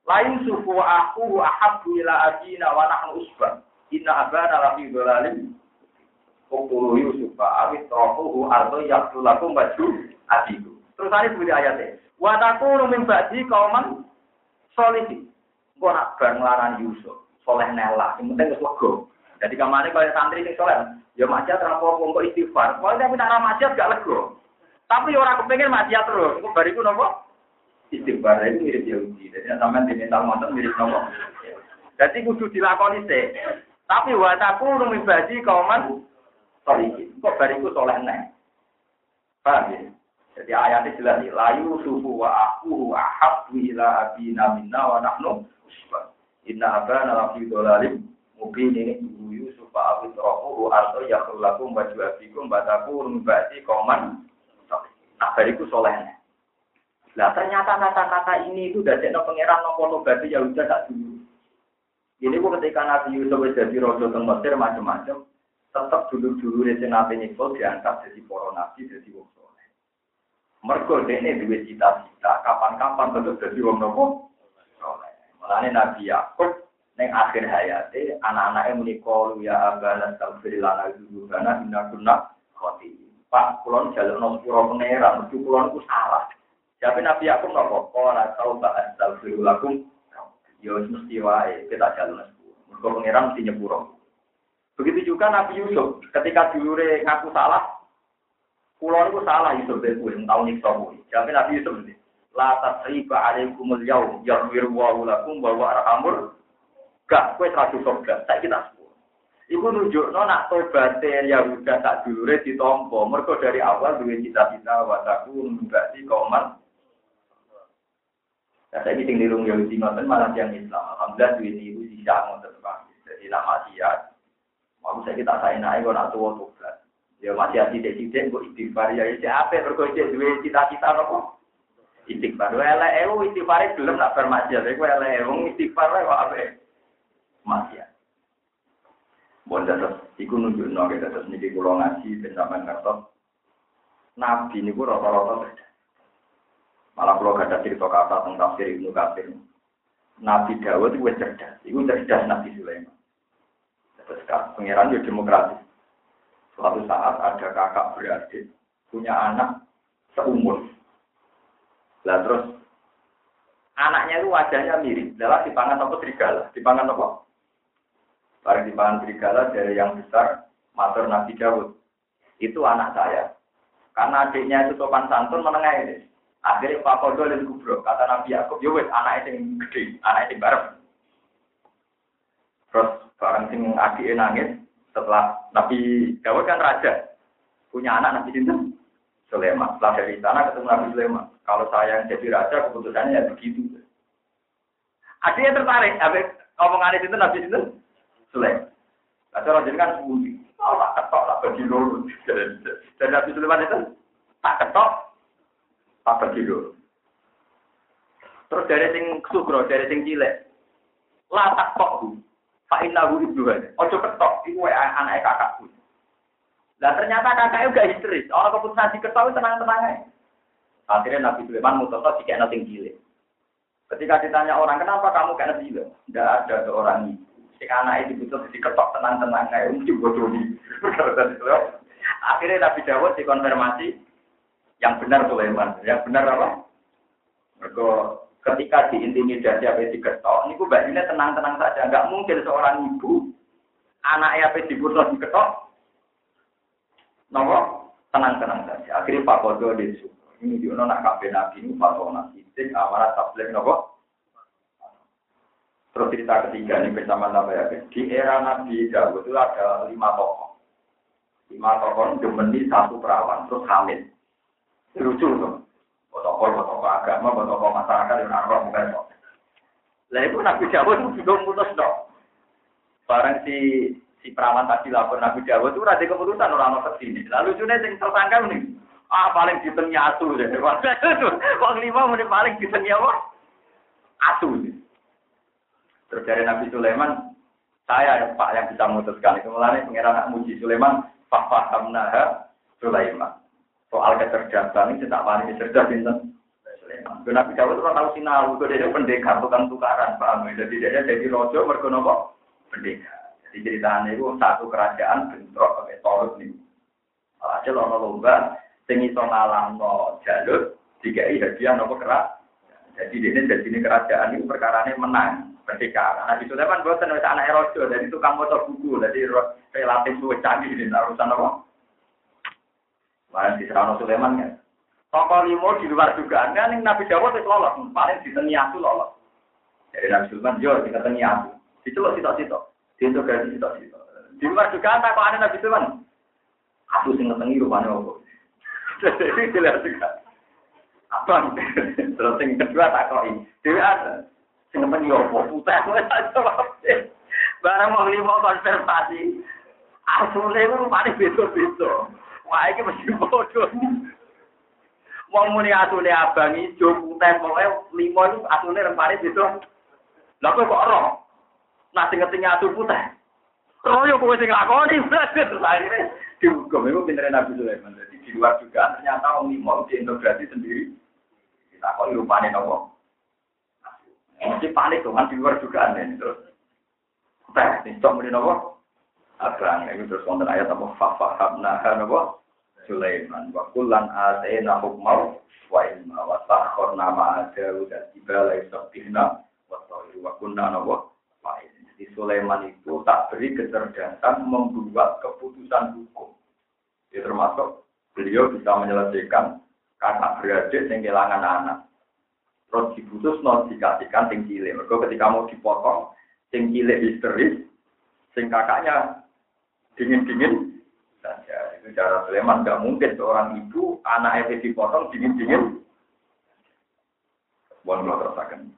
la Yusuf wa ahuhu ahabbu ila abina wa nahnu inna abana lafi dolalim. Uktulu Yusuf awit rohuhu arto yaktulakum baju adiku. Terus ada sebuah ayatnya. Wataku min ba'di kauman solihi. Kau nak bar ngelarang Yusuf. Soleh nela. Yang penting harus lego. Jadi kemarin kalau santri ini soleh. Ya maksiat terlalu kok istighfar. Kalau tapi nak maksiat gak lego. Tapi orang kepengen maksiat terus. Itu bariku nopo. Istighfar itu mirip Yahudi. Jadi sampai di mental mantan mirip nopo. Jadi kudu dilakoni sih. Tapi wataku min ba'di kauman solihi. Kok bariku soleh neng. Paham ya? Jadi ayatnya jelas layu sufu wa aku ahab ila abina minna wa nahnu usbah. Inna abana lafi dolalim mungkin ini ibu Yusuf abid rohu arto yakhulakum baju abikum bataku rumbati koman. Nah bariku solehnya. Lah ternyata kata-kata ini itu dari no pangeran no foto berarti ya udah tak dulu. Ini bu ketika Nabi Yusuf jadi rojo teng Mesir macam-macam, tetap dulu-dulu di Nabi Nikol diangkat jadi para nabi jadi wong Mergo dene duwe cita-cita kapan-kapan tetep dadi wong nopo? Mulane Nabi Yakub ning akhir hayate anak-anake muni qalu ya abana astaghfir lana dzunubana inna kunna khati. Pak kulon jalukno sepuro pangeran, mergo kulon ku salah. Jadi Nabi Yakub nopo? Ora tau ba astaghfir lakum. Ya mesti wae kita jalukno sepuro. Mergo pangeran mesti nyepuro. Begitu juga Nabi Yusuf ketika dulure ngaku salah, Pulau itu salah Yusuf bin yang tahu nih sobo. Jadi Nabi Yusuf ini. La tasriba alaikumul yaum yarwir wa lakum bahwa arhamur. Gak, kue teraju sobra. Saya kita sepuluh. Iku nunjuk no nak tobatin ya udah tak dulu ditompo. Mereka dari awal dua cita-cita wataku nunggati kauman. Nah, saya bikin lirung Yahudi ngoten malah yang Islam. Alhamdulillah duit itu sisa ngoten Jadi nama dia. Mau saya kita saya naik kok nak tobat. Ya dek dek kok istighfar ya siapa berkoi cek dua cita-cita nopo istighfar. Wala ewu istighfar belum nak bermaksiat. Iku wala ewu istighfar lah kok ape maksiat. Bon dados iku nunjukno kita terus niki kula ngaji ben sampean ngertos. Nabi niku rata-rata Malah kula gada cerita kata tentang tafsir Ibnu Katsir. Nabi Dawud itu cerdas. Iku cerdas Nabi Sulaiman. Terus pangeran yo demokratis. Suatu saat ada kakak beradik, punya anak seumur. Lah terus anaknya itu wajahnya mirip. Adalah dipangan apa serigala? Dipangan apa? Barang dipangan serigala dari yang besar, matur Nabi Dawud. Itu anak saya. Karena adiknya itu sopan santun menengah ini. Akhirnya Pak Kodo dan Kubro, kata Nabi Yakub, ya wes anak yang gede, anak yang bareng. Terus barang sing adiknya nangis, setelah Nabi Dawud kan raja, punya anak Nabi Sinten Sulaiman. Setelah dari sana ketemu Nabi Sulaiman. Kalau saya yang jadi raja, keputusannya ya begitu. Akhirnya tertarik, apa ngomongan itu Nabi Sinten Sulaiman. Kata orang jadi kan sembunyi. Oh, tak ketok, tak bagi lulu. [LAUGHS] Dan Nabi Sulaiman itu tak ketok, tak bagi lulu. Terus dari sing sugro, dari sing cilik. Lah tak kok, Pak Inahu ibu Ojo ketok, itu anak kakakku. Nah ternyata kakaknya gak histeris. Orang keputusan diketok tenang-tenang aja. Akhirnya Nabi Sulaiman mutoto jika nanti gile. Ketika ditanya orang, kenapa kamu kayak Sulaiman? Tidak ada seorang ibu. Si anak itu butuh diketok tenang-tenang aja. Mesti bodoh [LAUGHS] Akhirnya Nabi Dawud dikonfirmasi yang benar Sulaiman. Yang benar apa? Mereka ketika diintimidasi apa diketok, gue bajunya tenang-tenang saja. Enggak mungkin seorang ibu, anaknya apa dibunuh diketok, nomor tenang-tenang saja. Akhirnya Pak Kodo disuruh. Ini di nak kafe nabi ini fatona sidik amanat tablet nopo. Terus cerita ketiga ini bersama nama ya. Di era Nabi Dawud itu ada lima tokoh. Lima tokoh demeni satu perawan terus hamil. Lucu tuh protokol, protokol agama, protokol masyarakat yang arwah bukan kok. Lah itu Nabi Dawud itu belum putus dong. Barang si si perawan tadi lapor Nabi Dawud itu rada keputusan orang mau ke sini. Lalu lucunya yang tersangka nih, ah paling ditengnya asu [LAUGHS] deh. Wong lima menit paling ditengnya apa? Asu. Terus dari Nabi Sulaiman, saya Pak yang bisa memutuskan mulai pengiran anak muji Sulaiman, Pak Fahamnaha Sulaiman soal kecerdasan ini tidak paling cerdas itu Sulaiman. Nabi Dawud itu tahu sinau, itu dia pendekar bukan tukaran, paham ya? Jadi dia jadi rojo mergo nopo pendekar. Jadi ceritanya itu satu kerajaan bentrok pakai torut nih. Alhasil orang lomba sing iso ngalahno jalur dikai hadiah nopo kerak. Jadi ini jadi ini kerajaan ini perkara ini menang merdeka. Nabi Sulaiman buatan wis anak rojo, jadi tukang motor buku, jadi relatif luwih canggih di urusan apa? Mana di Serano Sulaiman kan? Tokoh limo di luar dugaan kan Nabi Dawud itu lolos, paling di aku lolos. Jadi Nabi Sulaiman yo di aku. Itu loh sitok-sitok. Diintegrasi sitok-sitok. Di luar dugaan tak ada Nabi Sulaiman. Aku sing ngetengi rupanya apa. Jadi jelas juga. Abang, terus yang kedua tak kok ini. Dewi ada. Sing ngetengi apa? Putih. Barang mau lima konservasi. Asumsi itu rupanya beda-beda. Wah, ini mesti bodoh. Wong muni asune abang ijo putih pokoke lima itu asune rempane itu. Lah kok roh? Nah sing ngetingi atu putih. Royo kowe sing lakoni. Akhirnya dihukum itu pintere Nabi Sulaiman. Jadi di luar juga ternyata wong lima diintegrasi sendiri. Kita kok rupane nopo? Mesti panik kan di luar juga aneh terus. Teh, ini cok muni nopo? Abang, ini terus konten ayat apa? Fafahabna nopo? Sulaiman. Wa kullan atena hukmau wa ilma wa sakhorna ma'a Dawud dan Ibala istabihna wa tawiru wa kunna nopo? Jadi Sulaiman itu tak beri kecerdasan membuat keputusan hukum. Itu termasuk beliau bisa menyelesaikan kakak beradik yang kehilangan anak. Terus diputus non dikasihkan cilik. Mereka ketika mau dipotong, sing cilik histeris, sing kakaknya dingin-dingin saja. Itu cara Sulaiman nggak mungkin seorang ibu anak itu dipotong dingin-dingin. Bukan kalau terasakan.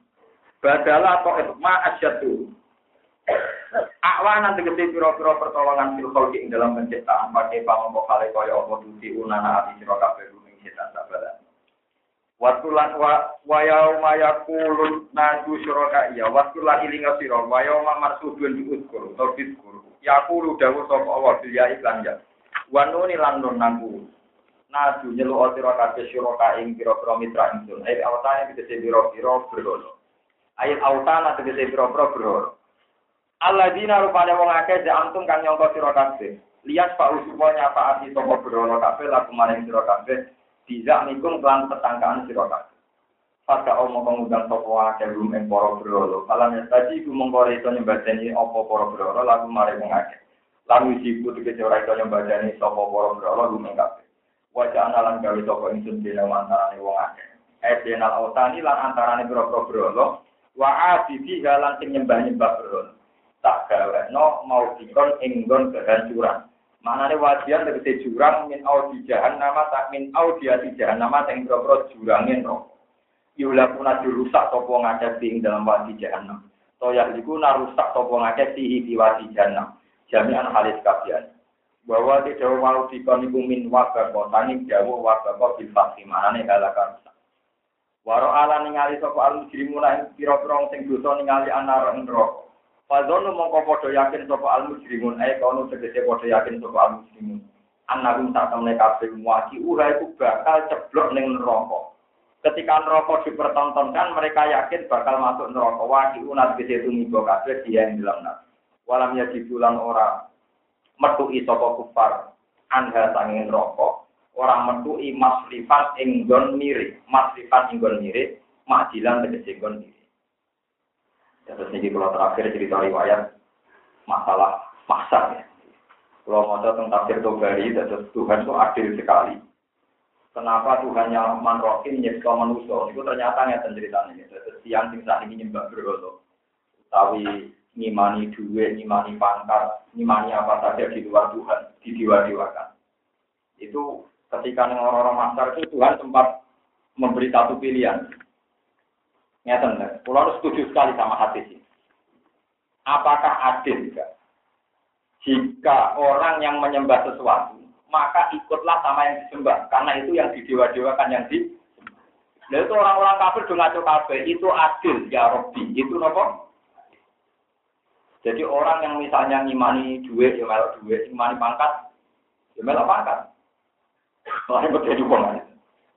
Badalah atau itu ma asyadu Akwanan tegesi piro-piro pertolongan fil kholki ing dalam penciptaan pakai pamongko kale kaya apa tuti unana ati sira kabeh ruming setan sabaran. Watulan wa wa yauma yaqulun naju syuraka ya watulan ilinga sira wa yauma marsubun diuskur utawa diskur. Yaqulu dawuh sapa Allah bil ya iklan ya. Wa nuni lan nun naku. Naju nyelu sira kabeh syuraka ing pira-pira mitra ingsun. Ai awtane tegese pira-pira berhala. Ayat autana tegese pira-pira berhala. Alladzina rupane wong akeh antum kang nyangka sira kabeh. Lias pak usuwa nyapa ati sapa berhala kabeh laku maring sira kabeh. Bisa nikum kelan tetangkaan sira kabeh. Pada omong pengundang sapa akeh rum ing para berhala. Alam tadi iku mongko iso nyembadani apa para berhala laku maring wong akeh. Lan wiji ku tegese ora iso nyembadani sapa para berhala rum ing kabeh. Wajah analan gawe sapa ingsun dene antarané wong akeh. Edenal autani lan antarane boro-boro berhala. Wa abidi halan sing nyembah-nyembah berhala. tak no mau dikon enggon kehancuran. Mana nih wajian tegese jurang min audi nama tak min audi jahan nama yang bro jurangin no. Yula puna dirusak topo ngake ing dalam wadi jahanam. Toya iku narusak topo ngake sihi di wadi jahanam. Jami'an halis kabian. Bahwa tidak mau dikon iku min wabah kotani jawa wabah kok bil faksi mana nih halakan. Waro ala ningali sopo al mujrimuna ing pira-pira sing dosa ningali anar neraka. Fadzonu mongko padha yakin sapa al mujrimun ae kono tegese padha yakin sapa al mujrimun. Annahum tak temne kabeh muaki iku bakal ceblok ning neraka. Ketika neraka dipertontonkan mereka yakin bakal masuk neraka. Waki unat gede tumiba kabeh dia yang dalam neraka. Walam ya dibulan ora metuki sapa kufar anha sanging neraka. Orang metuki maslifat enggon mirip, maslifat enggon mirip, majilan tegese enggon mirip. Terus ini kalau terakhir cerita riwayat masalah masa ya. Kalau mau tentang tafsir Tobari, terus Tuhan itu adil sekali. Kenapa Tuhan yang manrohim nyeksa manusia? Itu ternyata nggak ceritanya. Terus siang sing saat ini nyembah berhala. Tapi ngimani duit, ngimani pangkat, ngimani apa saja di luar Tuhan, di diwa-diwakan. Itu ketika orang-orang masar itu Tuhan sempat memberi satu pilihan. Ngeten, pulau setuju sekali sama hati ini. Apakah adil juga? Jika orang yang menyembah sesuatu, maka ikutlah sama yang disembah. Karena itu yang didewa-dewakan yang di Nah itu orang-orang kafir do ngaco kafir, itu adil ya Robbi. Itu nopo? Jadi orang yang misalnya ngimani duit, ya melok duit, ngimani pangkat, ya melok pangkat. Orang yang jadi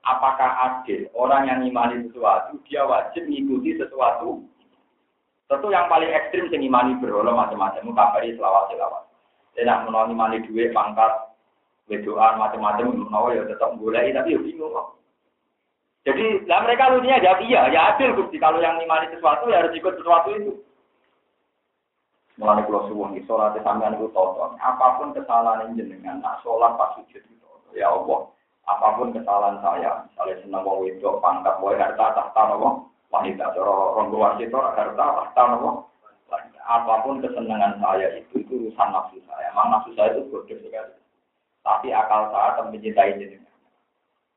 apakah adil orang yang imani sesuatu dia wajib mengikuti sesuatu tentu yang paling ekstrim sing imani berhala macam-macam kabari selawat selawat tidak menolak imani duit pangkat Wedoan macam-macam menawa ya tetap boleh tapi ya bingung kok. Jadi lah mereka lucunya jawab iya, ya adil Gusti. Kalau yang ngimani sesuatu ya harus ikut sesuatu itu. Mulai kalau suwun di sholat sampean itu tonton. Apa pun kesalahan jenengan, nak sholat pas sujud itu. Ya Allah, apa pun kesalahan saya, misalnya senang mau itu pangkat, mau harta tahta nopo, wanita, coro ronggo wasit, harta tahta nopo. Apa pun kesenangan saya itu, itu urusan nafsu saya. Memang nafsu saya itu bodoh sekali. Tapi akal saya akan mencintai jenengan.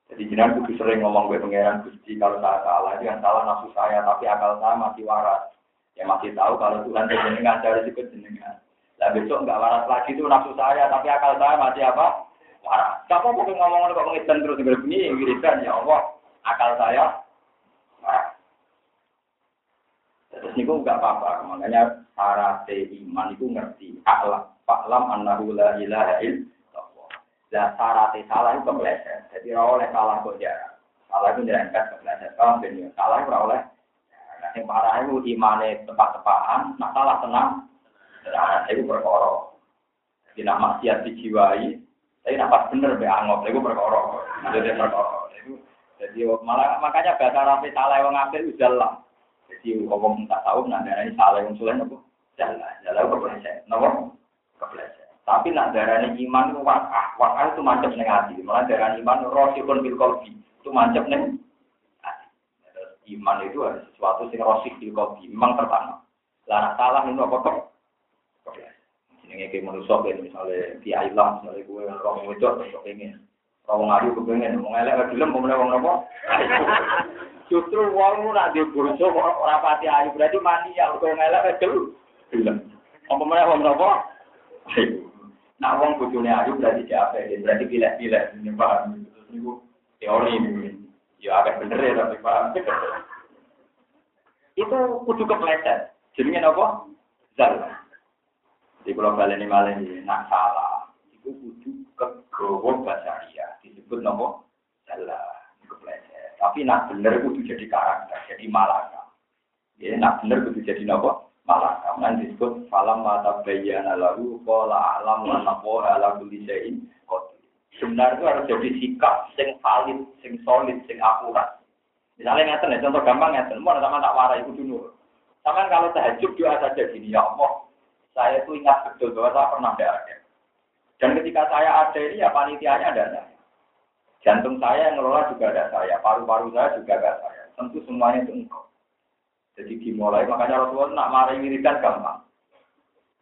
Jadi jenengan kudu sering ngomong gue pangeran Gusti kalau saya salah, jangan salah nafsu saya, tapi akal saya masih waras. Ya masih tahu kalau Tuhan jenengan dari situ jenengan. Nah besok nggak waras lagi itu nafsu saya, tapi akal saya masih apa? Waras. Siapa mau ngomong kok ngitan terus begini, wiridan ya Allah, akal saya waras. Terus niku nggak apa-apa, makanya syarat iman itu ngerti. Aklam, faklam annahu la ilaha illallah lah syaratnya salah itu kepleset. Jadi ora oleh salah kok jarang. Salah itu nyerempet kepleset. Paham ben Salah ora oleh. Nah, yang parah itu imane tepat-tepatan, nah salah tenang. Nah, itu perkara. Jadi nak maksiat dijiwai, tapi nak bener be angop, itu perkara. Jadi perkara. Jadi malah makanya bahasa rapi salah yang ngambil udah lah. Jadi ngomong tak tahu nah ini salah yang sulit apa? Jalan, jalan kepleset. Nopo? Kepleset. Tapi nak darah iman itu wakah, wakah itu macam neng hati. Malah darah iman rosikun bil kolbi itu macam neng Iman itu ada sesuatu yang rosik bil kolbi, memang pertama. Lah salah itu apa kok? Ini kayak manusia kayak misalnya di Ailah, misalnya gue orang itu atau pengen. Kalau ngadu kepengen, ngelak film, mau ngelak apa? [LAUGHS] Justru uang nak di orang pati ayu berarti mati ya, kalau ngelak film. Film. Apa mana mau apa? Nah, wong bojone ayu berarti siapa ya? Berarti pilih-pilih ini paham. Terus niku teori ini. Ya agak bener ya tapi paham. Itu kudu kepleset. Jenenge napa? Zal. Di kalau kalian ini malah nak salah. Itu kudu kegawa basaria. Disebut napa? Salah. Kepleset. Tapi nak bener kudu jadi karakter, jadi malaka. Ya, nak bener kudu jadi napa? Malah kaman disebut falam mata bayana lalu pola alam mana pola ala kulisein sebenarnya itu harus jadi sikap sing valid sing solid sing akurat. Misalnya ngeten ya contoh gampang ngeten. Mau sama tak warai itu dulu sama kalau tahajud doa saja gini ya Allah saya itu ingat betul bahwa saya pernah ada. Dan ketika saya ada ini ya panitianya ada. Saya jantung saya yang ngelola juga ada saya paru-paru saya juga ada saya. Tentu semuanya itu engkau jadi dimulai, makanya Rasulullah nak mari wiridan gampang.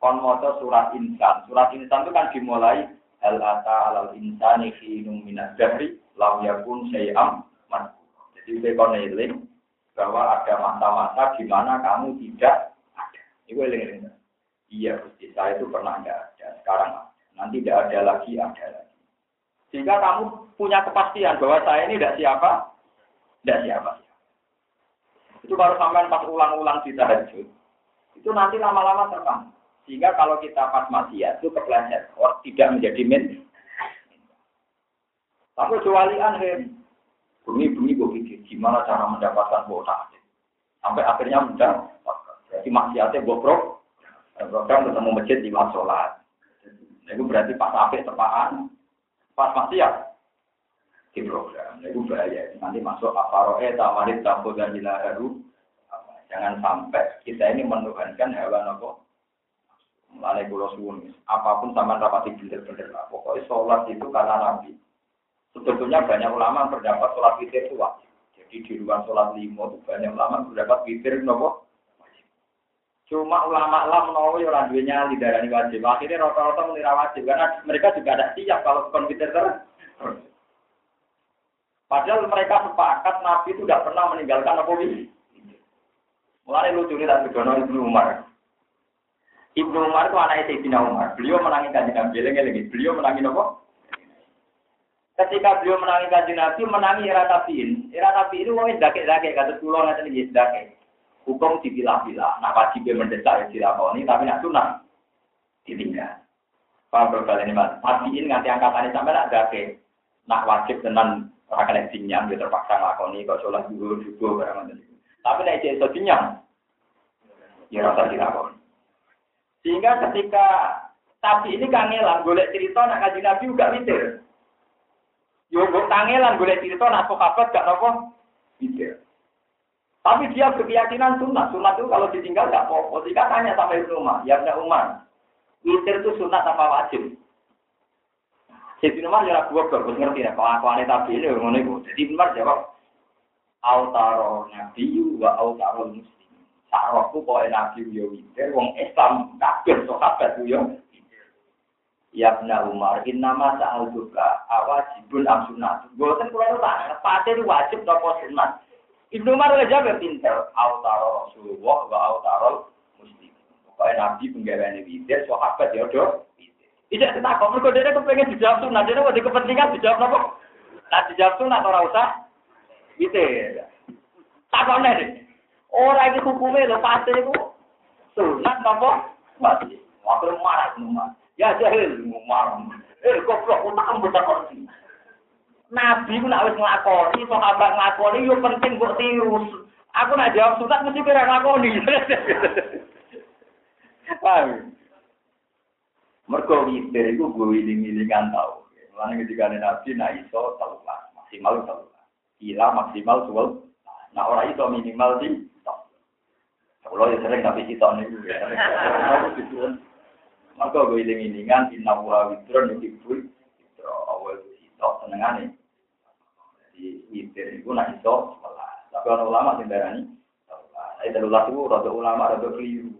Kon moto surat insan. Surat insan itu kan dimulai hal ata alal insani khinum minad dahri lam yakun syai'am Jadi saya kon bahwa ada masa-masa di mana kamu tidak ada. Itu eling Iya, Gusti, saya itu pernah ada. Sekarang Nanti tidak ada lagi, ada lagi. Sehingga kamu punya kepastian bahwa saya ini tidak siapa, tidak siapa. Itu baru sampai pas ulang-ulang di tahajud. Itu nanti lama-lama terbang. Sehingga kalau kita pas maksiat itu kepleset, oh, tidak menjadi min. Tapi kecuali aneh, bumi-bumi gue pikir gimana cara mendapatkan kuota. Sampai akhirnya mudah, jadi maksiatnya gue pro, program ketemu masjid di sholat. Nah, itu berarti pas apik tepaan, pas maksiat di program. Itu bahaya. Nanti masuk aparoe tamarit tabu dan jilaharu. Jangan sampai kita ini menuhankan hewan apa. Mulai pulau apa pun sama rapati bener-bener lah. Pokoknya sholat itu karena Nabi. Sebetulnya banyak ulama berdapat sholat witir itu wajib. Jadi di luar sholat lima itu banyak ulama berdapat witir nopo. Cuma ulama lah menawa ya orang duanya lidarani wajib. Akhirnya rata-rata menira wajib karena mereka juga ada siap kalau konfiter terus. Padahal mereka sepakat Nabi itu tidak pernah meninggalkan apa ini. Mulai lucu ini tak begono Ibnu Umar. Ibnu Umar itu anaknya Sayyidina Umar. Beliau menangi kajian Nabi. Lagi Beliau menangi apa? Ketika beliau menangi kajian Nabi, menangi era tabiin. Era tabiin itu wong dake-dake kata pulau nanti nih dake. Hukum dipilah-pilah. Nah wajib mendesak ya dilakoni, tapi nak sunah ditinggal. Paham berbalik ini mas. Tabiin nganti angkatannya sampai nak dake. Nak wajib Ora kena dinyam, dia terpaksa ngelakoni kok sholat dulu, dulu, barang itu. Tapi nek cek iso dinyam, ya rasa dilakoni. Sehingga ketika Tapi ini kangelan, golek cerita nak kaji Nabi juga witir. Yo mbok kangelan golek cerita nak sahabat gak nopo witir. Tapi dia berkeyakinan sunat. Sunat itu kalau ditinggal gak apa-apa. Jika tanya sampai Ibnu Umar, ya Ibnu Umar, witir itu sunat apa wajib? Jadi Umar ya gua bagus ngerti ya, kalau aku aneh tapi ini ngono itu. Jadi Umar jawab, Autaro Nabi wa autaro muslim. Sarokku kok Nabi yo witir, wong Islam kabeh sahabat yo Ya benar Umar, innama sa'al duka awajibun am sunat. Boten kula tak pate wajib napa sunat. Ibnu Umar udah jawab pinter, autaro Rasulullah wa autaro muslim. Pokoknya Nabi penggaweane witir, sahabat ya do. Tidak kok mergo dhewe kepengen dijawab sunat, dhewe wedi kepentingan dijawab napa? Nah dijawab sunat ora usah witir. Takone deh. Ora iki hukume lho pate iku sunat napa? Wajib. Waktu marah rumah. Ya jahil ngomong. Eh goblok utak mbok takon. Nabi ku nak wis nglakoni, sahabat nglakoni yo penting kok tiru. Aku nak jawab sunat mesti kira nglakoni. [LAUGHS] Paham? Mergo witir iku gue wiling-wilingan tau. Mulane ketika Nabi nak iso telulas, maksimal telulas. Gila maksimal suwel. Nah ora iso minimal di Kalau ya sering tapi kita nih, maka gue iling-ilingan inna wa witron yuhibbul witro awal itu senengane. Jadi witir itu nak iso Tapi orang ulama sing darani Saya telulas itu rada ulama rada keliru.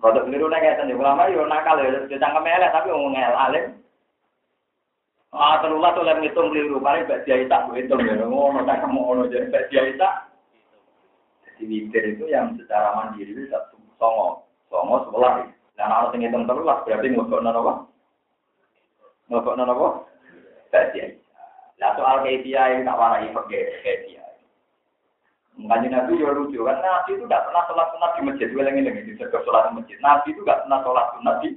Rada keliru nek ngeten ulama yo nakal ya cangkem elek tapi wong ngel alim. Ah telulas oleh ngitung keliru paling bak dia tak hitung ya ngono tak ngono jadi bak dia tak. Jadi witir itu yang secara mandiri itu satu songo, songo sebelah. Dan harus ngitung telulas berarti ngelokok apa? Ngelokok apa? Badia. Nah soal kedia yang tak warai pakai kedia. Makanya Nabi juga lucu kan Nabi itu tidak pernah sholat sunat di masjid. Gue lagi lagi dijaga sholat di masjid. Nabi itu tidak pernah sholat sunat di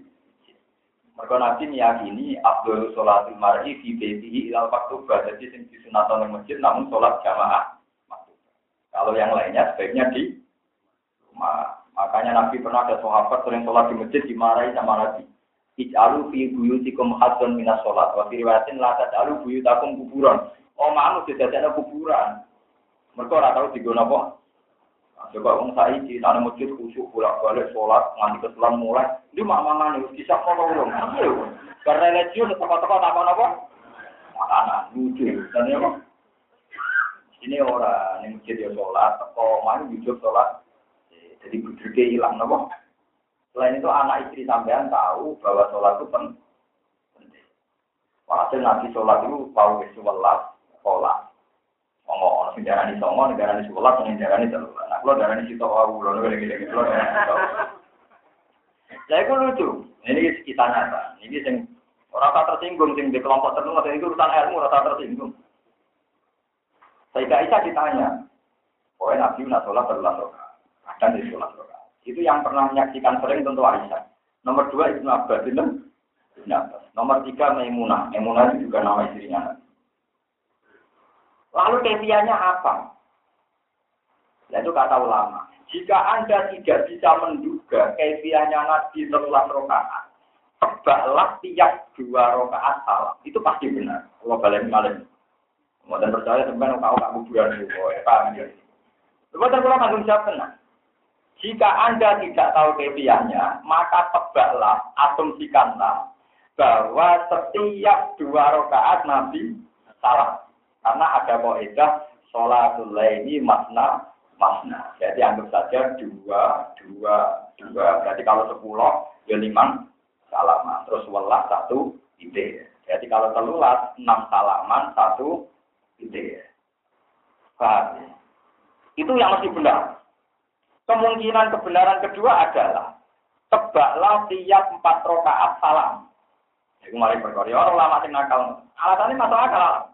mereka Nabi meyakini Abdul Sholatul Mar'i fi baitihi ilal maktubah. Jadi sing disunatan di masjid namun sholat jamaah. Kalau yang lainnya sebaiknya di rumah. Makanya Nabi pernah ada sahabat sering sholat di masjid dimarahi sama Nabi. Ij'alu fi buyutikum hadzon minas sholat. Wa fi riwayatin la taj'alu buyutakum kuburan. Oh mamu tidak ada kuburan. Mereka ora tahu digono apa. Coba wong saiki nang masjid khusyuk bolak-balik sholat nganti keselam mulai. Di mangan wis bisa kono wong. Karena religius teko-teko tak apa? Makanan lucu. Dan ya Ini orang yang masjid ya sholat, teko mana jujur sholat, jadi budurnya hilang nopo. Selain itu anak istri sampean tahu bahwa sholat itu penting. Walhasil nabi sholat itu tahu ke sholat, Ngomong orang negara ini songo, negara ini sholat, negara ini sholat. Nah, kalau negara ini situ tahu, kalau negara ini gitu, Saya itu lucu. Ini kita nyata. Ini yang orang tersinggung, yang di kelompok tertentu, itu urusan ilmu, orang tersinggung. Saya Aisyah ditanya, pokoknya Nabi nak sholat berulang Kadang di sholat rokaat. Itu yang pernah menyaksikan sering tentu Aisyah. Nomor dua Ibnu Abbas itu Nomor tiga Maimunah. Maimunah itu juga nama istrinya. Lalu kefianya apa? Yaitu kata ulama. Jika Anda tidak bisa menduga kefianya Nabi setelah rokaat, tebaklah tiap dua rokaat salah. Itu pasti benar. Kalau balik balik. Kemudian percaya sebenarnya kau tak kuburan itu. Paham ya? Kemudian kalau tanggung jawab tenang. Jika Anda tidak tahu kebiasaannya, maka tebaklah, asumsikanlah bahwa setiap dua rakaat Nabi salah. Karena ada kaidah sholatul laini masna masna. Jadi anggap saja dua, dua, dua. Berarti kalau sepuluh, ya lima salaman. Terus welas satu ide. Jadi kalau telulas, enam salaman, satu ide. Paham? Itu yang mesti benar. Kemungkinan kebenaran kedua adalah tebaklah tiap empat rokaat salam. Malah perkara. Ya, orang lama sing nakal. Alasannya masuk akal.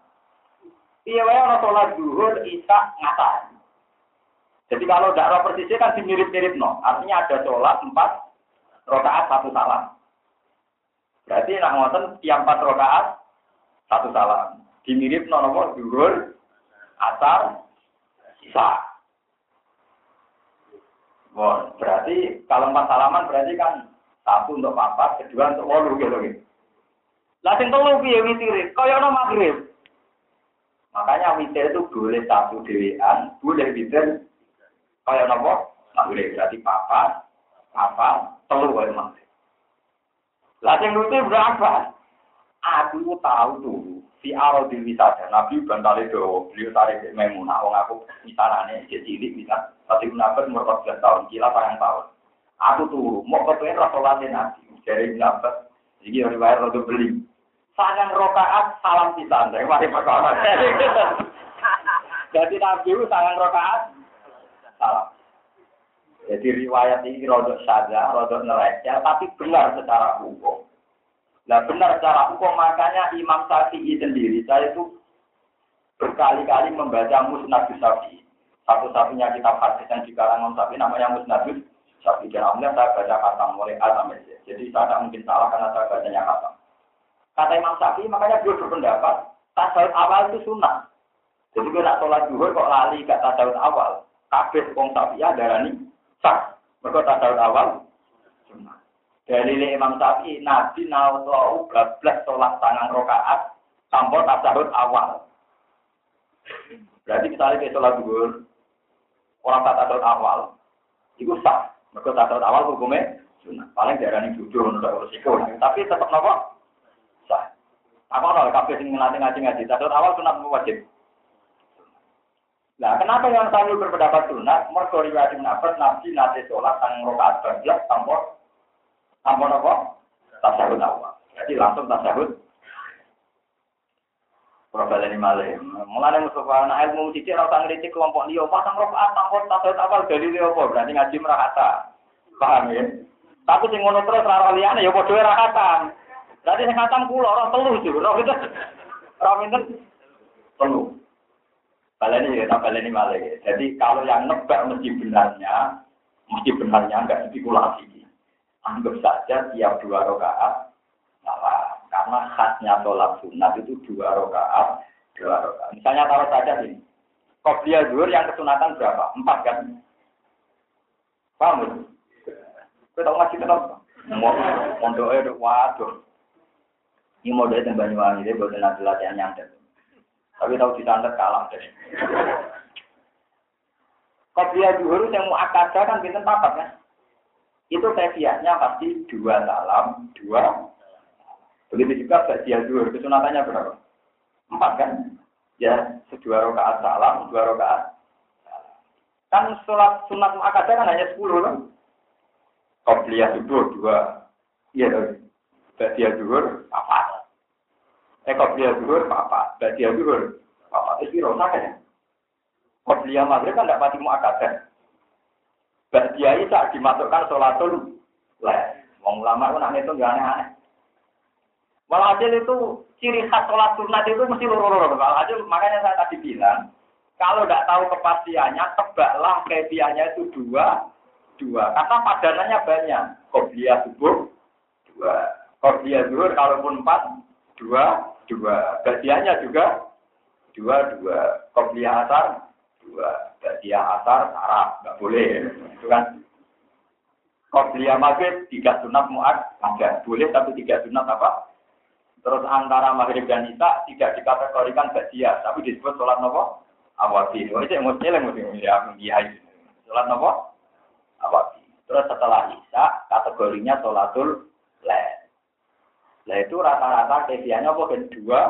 Iya orang sholat zuhur, isya, ngatar. Jadi kalau tidak persisnya kan dimirip-mirip no. Artinya ada sholat empat rokaat satu salam. Berarti nak ngoten tiap empat rokaat satu salam. Dimirip no nomor zuhur, asar, isya. Bon, berarti kalau empat salaman berarti kan Satu untuk papat, kedua untuk wolu gitu gitu. Lah sing telu piye witire? Kaya ana maghrib. Makanya witir itu boleh satu dewean, boleh witir kaya napa? Maghrib berarti papat, papat, telu kaya maghrib. Lah sing lucu berapa? Aku tahu tuh si Aro di wisata Nabi bantale do beliau tarik Maimunah wong aku misalane jadi cilik bisa tapi kenapa umur 14 tahun gila sayang tahun aku tuh mau kepengen rasolatin Nabi dari kenapa jadi riwayat rodo beli sangat rokaat salam pisan dari mari perkara jadi Nabi itu sangat rokaat salam jadi riwayat ini rodok saja, rodok neraca, tapi benar secara hukum. Nah benar secara hukum makanya Imam Syafi'i sendiri saya itu berkali-kali membaca Musnad Syafi'i. Satu-satunya kitab hadis yang dikarang Imam Syafi'i namanya Musnad Syafi'i. Dan alhamdulillah saya baca kata mulai A sampai. Jadi saya tidak mungkin salah karena saya bacanya kata. Kata Imam Syafi'i makanya beliau berpendapat tasawuf awal itu sunnah. Jadi kalau nak sholat duhur kok lali ke tasawuf awal. Kabeh wong Syafi'i darani sah. Mereka tasawuf awal sunnah. Dari Imam Syafi'i, Nabi nawau bablas sholat tangan rokaat tanpa tasahud awal. Berarti misalnya kita sholat dulu, orang tak tasahud awal, itu sah. Mereka tasahud awal hukumnya sunnah. Paling darah ini jujur untuk resiko. Tapi tetap nopo. Apa kalau kafe sing ngelatih ngaji ngaji tasahud awal sunnah wajib. Nah, kenapa yang sambil berpendapat sunnah? Mereka riwayat Nabi nanti sholat tangan rokaat bablas tanpa Ampun apa? Tasahud awal. Jadi langsung tasahud. Profil ini malah. Mulai Mustafa anak ilmu cici rasa ngeritik kelompok dia. Pasang rokaat tanpa tasahud awal dari dia? Berarti ngaji merata. Paham ya? Tapi sing ngono terus rara liyane ya padha ora. Berarti sing khatam kula ora telu juga. Ora pinten. Ora pinten. Telu. Baleni ya, tak baleni malah. Jadi kalau yang nebak mesti benarnya, mesti benarnya enggak spekulasi anggap saja tiap dua rakaat salah. Karena khasnya sholat sunat itu dua rakaat, dua rakaat. Misalnya taruh saja ini, kopiah zuhur yang kesunatan berapa? Empat kan? Paham ya? Kita tahu masih kenapa? Mondoknya waduh. Ini model yang Banyuwangi, dia boleh nanti latihan nyantet. Tapi tahu di santet kalah deh. Kopiah zuhur yang mau akadah kan kita papat kan? itu kefiahnya pasti dua salam, dua. Begitu juga bagian dua, kesunatannya berapa? Empat kan? Ya, dua rakaat salam, dua rakaat. Kan sholat sunat muakkadah kan hanya sepuluh kan? Qobliyah itu dua. Iya, bagian dua, apa? Eh, qobliyah dua, apa? Bagian dua, apa? Itu rosak kan ya? Qobliyah maghrib kan tidak mati muakkadah. Mbak Kiai tak dimasukkan sholatul les. Wong ulama itu nak itu nggak aneh-aneh. Walhasil itu ciri khas sholat sunat itu mesti loro-loro. Walhasil makanya saya tadi bilang, kalau tidak tahu kepastiannya, tebaklah kebiasaannya itu dua, dua. Karena padanannya banyak. Kopiah subuh, dua. Kopiah zuhur, kalaupun empat, dua, dua. Bagiannya juga, dua, dua. Kopiah asar, dua. Dia asar sarap nggak boleh. Itu kan Qobliyah maghrib tiga sunat muat ada. Boleh tapi tiga sunat apa? Terus antara maghrib dan isya tidak dikategorikan badia tapi disebut sholat nopo? Awati oh itu mesti yang mesti ya sholat nopo? Awati terus setelah isya kategorinya sholatul Nah itu rata-rata kebiasaannya apa dua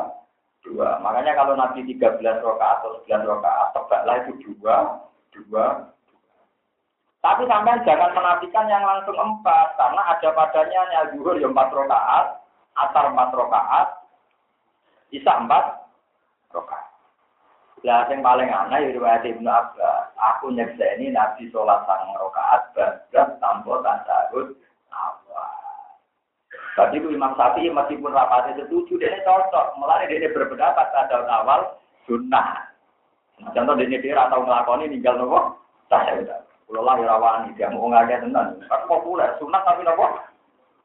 dua. Makanya kalau Nabi 13 rokaat atau 9 rokaat, tebaklah itu dua, dua. Tapi sampai jangan menafikan yang langsung empat, karena ada padanya yang zuhur ya empat rokaat, asar empat rokaat, isa empat rokaat. Ya, yang paling aneh riwayat Ibnu Abbas, aku ini Nabi sholat sang rokaat, bagas tanpa tasawuf Tadi itu Imam Syafi'i meskipun rapatnya setuju, dia cocok. Mulai dia berpendapat pada awal sunnah. Nah, contoh dia dia atau ngelakoni ninggal nopo, saya udah. Kalau lah rawani dia mau ngajak tenan, kan populer, sunnah tapi nopo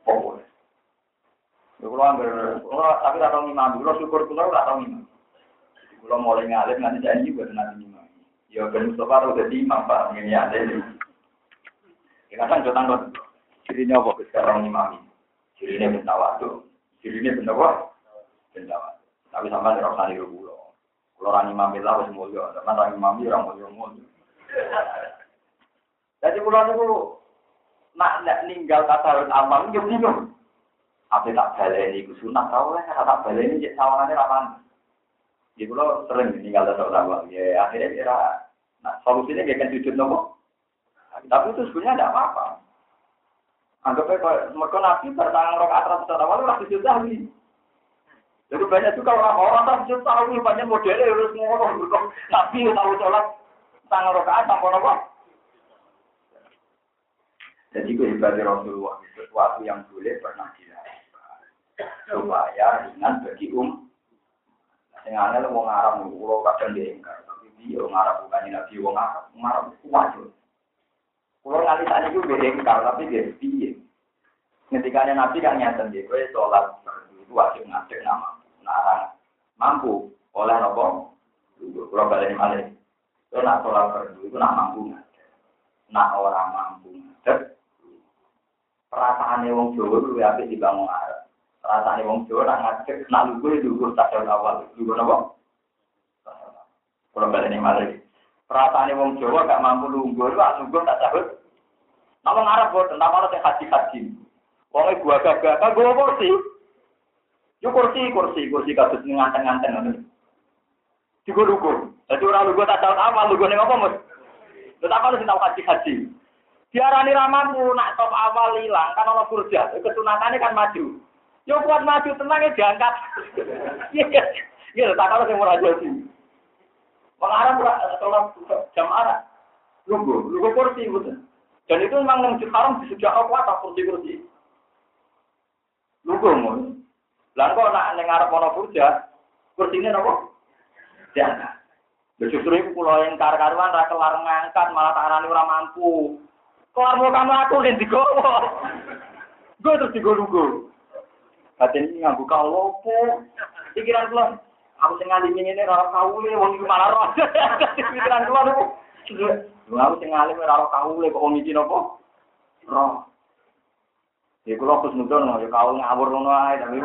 populer. Kalau anggar, tapi tak tahu imam, kalau syukur kalau tak tahu imam. Kalau mulai ngalir nanti janji buat nanti imam. Ya ben Mustafa udah di imam pak, ini ada ini. Ya kan jodoh cirinya apa Cirinya benda waktu. Cirinya benda apa? Benda waktu. Tapi sama ada rasa niru pulau. Kalau orang imami lah harus mulia. Karena orang imami orang mulia mulia. Jadi pulau itu nak nak ninggal tasawuf amal itu bingung. Apa tak baleni ku sunat tau lah tak baleni cek sawangannya lapan. Jadi pulau sering ninggal tasawuf amal. Ya akhirnya kira nah solusinya dia kan sujud nopo. Tapi itu sebenarnya tidak apa-apa. Anggapnya kalau mereka nabi bertangan rokaat atas secara awal orang sujud tahwi. Jadi banyak juga orang-orang tak sujud tahwi banyak modelnya harus ngomong nabi tahu sholat tangan rokaat tanpa nopo. Jadi kehebatnya Rasulullah sesuatu yang boleh pernah dilakukan supaya ringan bagi um. Yang aneh lu mau ngarang, lu kadang diingkar, tapi dia ngarang bukan nabi, wong ngarang, ngarang wajib. Kalau nanti tadi itu berengkar, tapi dia. Ketika nabi kan nyata dia, gue sholat itu wajib ngadek nama, narang mampu oleh nopo. Kalau balik balik, itu nak sholat fardu itu nak mampu nak orang mampu ngadek. Perasaan wong Jawa itu lebih dibangun Arab. Perasaan wong Jawa nak ngadek, nak lugu lugu tak awal, lugu nopo. Kalau balik balik. Perasaan wong Jawa gak mampu lungguh, lu lungguh tak cabut. Nama ngarep buat tentang saya haji haji. Wong gua gagah, gua kursi. Yo kursi, kursi, kursi kasus nganteng-nganteng nanti. Juga lugu. Jadi orang lugu tak tahu apa, lugu nih apa mus? Tetapi harus tahu haji haji. Diarani ramampu, nak top awal hilang, kan orang kurja, kesunatannya kan maju. Yo kuat maju, tenangnya diangkat. Iya, tak kalau saya mau raja sih. Mengarang sholat jam arah. Lugu, lugu kursi betul. Dan itu memang masjid haram di sejak atas kursi-kursi. Lugu mun. Lah kok nak ning ngarep ana burja, kursine napa? Jangan. Justru itu pulau yang kar-karuan ra kelar ngangkat malah tarani ora mampu. Kelar mau kamu aku ning digowo. Gue terus digowo-gowo. Batin ini nganggu kau Pikiran kula, aku sing ngalimi ngene ora kaule wong iki malah roh. [LAUGHS] Pikiran kula niku. Lu aku sing ngalim ora ora kaule kok wong iki napa? Roh. Ya kula nudon ya kau ngawur ngono ae tapi.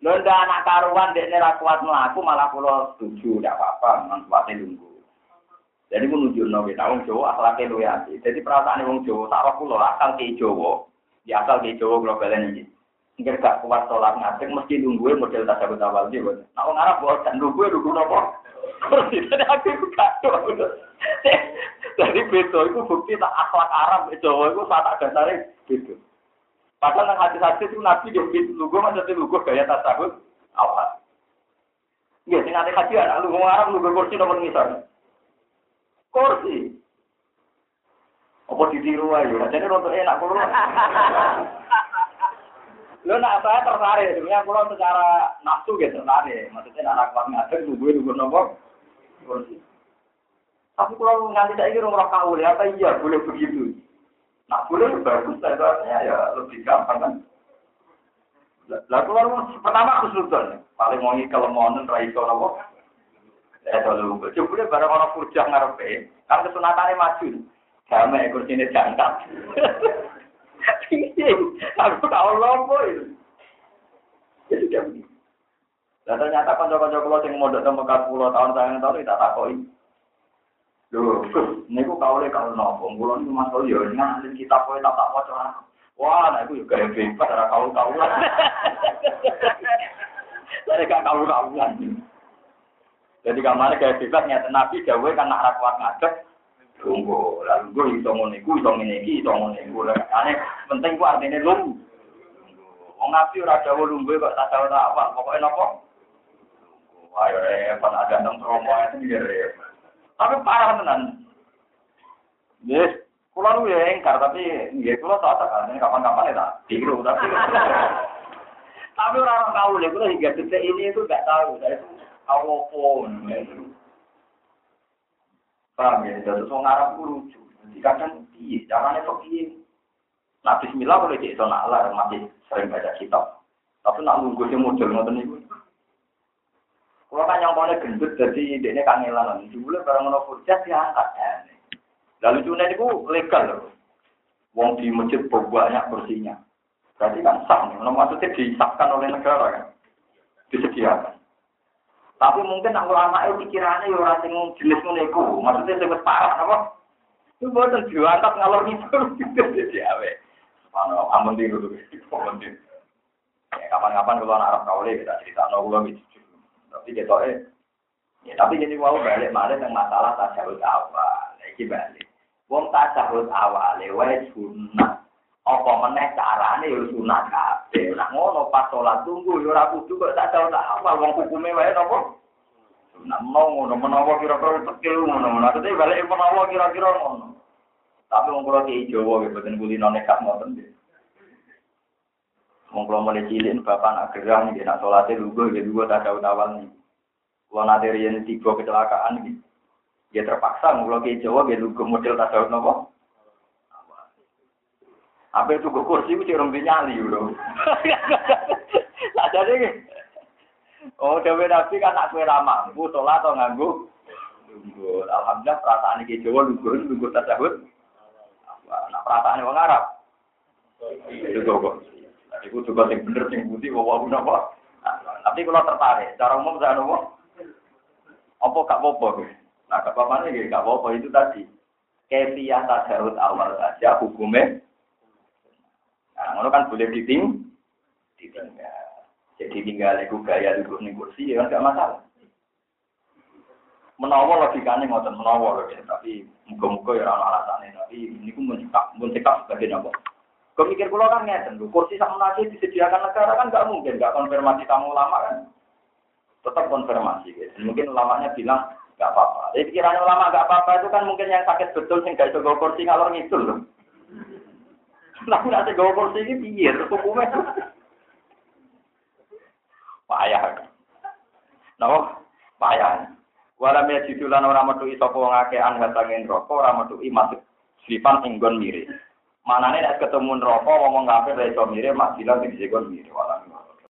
Lho ndak anak karuan dekne ra kuat mlaku malah kula setuju ndak apa-apa memang kuate lunggu. Jadi ku nunjukno kita wong Jawa akhlake luwe ati. Jadi perasaan wong Jawa tak roh kula asal ke Jawa. Di asal ke Jawa balen iki. Enggak gak kuat sholat ngadeg mesti nungguin model tasawuf awal dia. Nah, orang Arab buat dan nungguin nunggu Kursi tadi aku itu kacau. Jadi beto itu bukti tak akhlak Arab Jawa itu saat ada dasarnya gitu. Padahal yang hati-hati itu nabi dia gitu nunggu maksudnya nunggu gaya tasawuf awal. Iya, sing ate haji anak lu Arab nunggu kursi nomor misal. Kursi. Apa ditiru aja? Jadi rontok enak kulo. Lo nak saya tertarik, sebenarnya kalau secara nafsu gitu tertarik. Maksudnya anak kuat ngajar, nunggu nunggu kursi. Tapi kalau nanti saya kira orang kau apa iya boleh begitu. Nah boleh bagus, saya ya lebih gampang kan. Lah kalau pertama kesulitan, paling mau kalau mau rai itu nopo. Saya tahu coba barang orang kurjah ngarepe, kan kesunatannya maju. Damai kursinya jangkat. [LAUGHS] Aku tahu lompo itu. Jadi dia begini. Dan ternyata kanca-kanca kula sing mondok teng Mekah 10 tahun sayang tahun kita takoki. Lho, niku kaule kalau nopo, kula niku Mas yo ngalih kita kowe tak tak waca. Wah, nah itu juga bebas ora kau-kau. Dari gak kau-kauan. Jadi kamane kayak bebas nyata Nabi gawe kan nak ra kuat ngadeg Tunggu, lalu gue ngene iku, iso ngene iki, iso ngene iku. Ane penting ku artine lung. Wong nabi ora dawuh lungguh kok tak tahu tak apa, pokoke napa? Ayo repot ada nang promo itu ya. Tapi parah tenan. Yes, kula nu ya engkar tapi nggih kula tak tak kapan-kapan ya tak tiru tapi tapi orang tahu kula hingga detik ini itu nggak tahu, saya itu awopon. Paham ya? Jadi wong Arab ku lucu. Jadi kadang piye, caranya piye. Nah bismillah boleh cek nak lah masih sering baca kitab. Tapi nak nunggu sih model ngoten niku. Kalau kan yang paling gendut jadi ini kangelan. Dulu barang ngono kurja diangkat. Lalu cuna itu legal loh. Wong di masjid banyak bersihnya. Berarti kan sah. Nah, maksudnya disahkan oleh negara kan. Disediakan. Tapi mungkin nak ulama itu pikirannya ya orang sing jenis ngono. Maksudnya sing parah apa? Itu boten diangkat ngalor [LAUGHS] itu jadi awe. Mana amun di dulu di. Kapan-kapan kalau anak Arab kaule kita cerita no kula gitu. Tapi kita eh ya tapi jadi mau balik malah yang masalah tasawuf awal. Iki balik. Wong tasawuf awal wae sunnah. Apa meneh carane ya sunat kabeh. Lah ngono pas salat tunggu ya ora kudu kok tak tahu tak apa wong hukume wae napa? Sunat mau ngono menawa kira-kira tekil ngono. Nah tapi balik menawa kira-kira ngono. Tapi wong kula ki Jawa nggih boten kulino nekat ngoten nggih. Wong kula mulai cilik bapak nak gerang nggih nak salate lugu nggih lugu tak tahu awal nih. Kula nate riyen tiga kecelakaan nggih. Ya terpaksa kula ki Jawa nggih lugu model tahu napa. Apa itu ke kursi itu cerong nyali bro. [LAUGHS] Lah jadi Oh, dewe nabi kan nak kue ramah, bu sholat atau nganggu. Lunggur. Alhamdulillah perasaan ini Jawa lunggur, lunggur tasawuf. Nah perasaan orang Arab. Itu kok. Iku juga yang bener yang putih bawa guna apa. Tapi kalau tertarik, cara umum saya nopo. Apa gak apa-apa? Nah, gak apa-apa nih, gak apa-apa itu tadi. Kefiah tasawuf awal saja hukumnya Nah, ngono kan boleh diting, ditinggal. Jadi tinggal itu gaya duduk nih kursi ya kan gak masalah. Menawa logikanya ngotot menawa ya, tapi muka-muka ya orang alasannya, tapi ini pun mencekak, mencekak sebagai apa? Kemikir pulau kan ngeten kursi sama nasi disediakan negara kan gak mungkin, gak konfirmasi tamu ulama kan. Tetap konfirmasi gitu. Mungkin ulamanya bilang gak apa-apa. Jadi pikiran ulama gak apa-apa itu kan mungkin yang sakit betul gak itu kursi ngalor ngidul. Lah nek gawa kursi iki piye hukume? Payah. Napa? Payah. Wala me didulan ora metu sapa wong akeh an hatange neraka ora metu masuk sifan ing gon mirip. Manane nek ketemu neraka ngomong kafir ra iso mirip mak bilang sing gon mirip wala.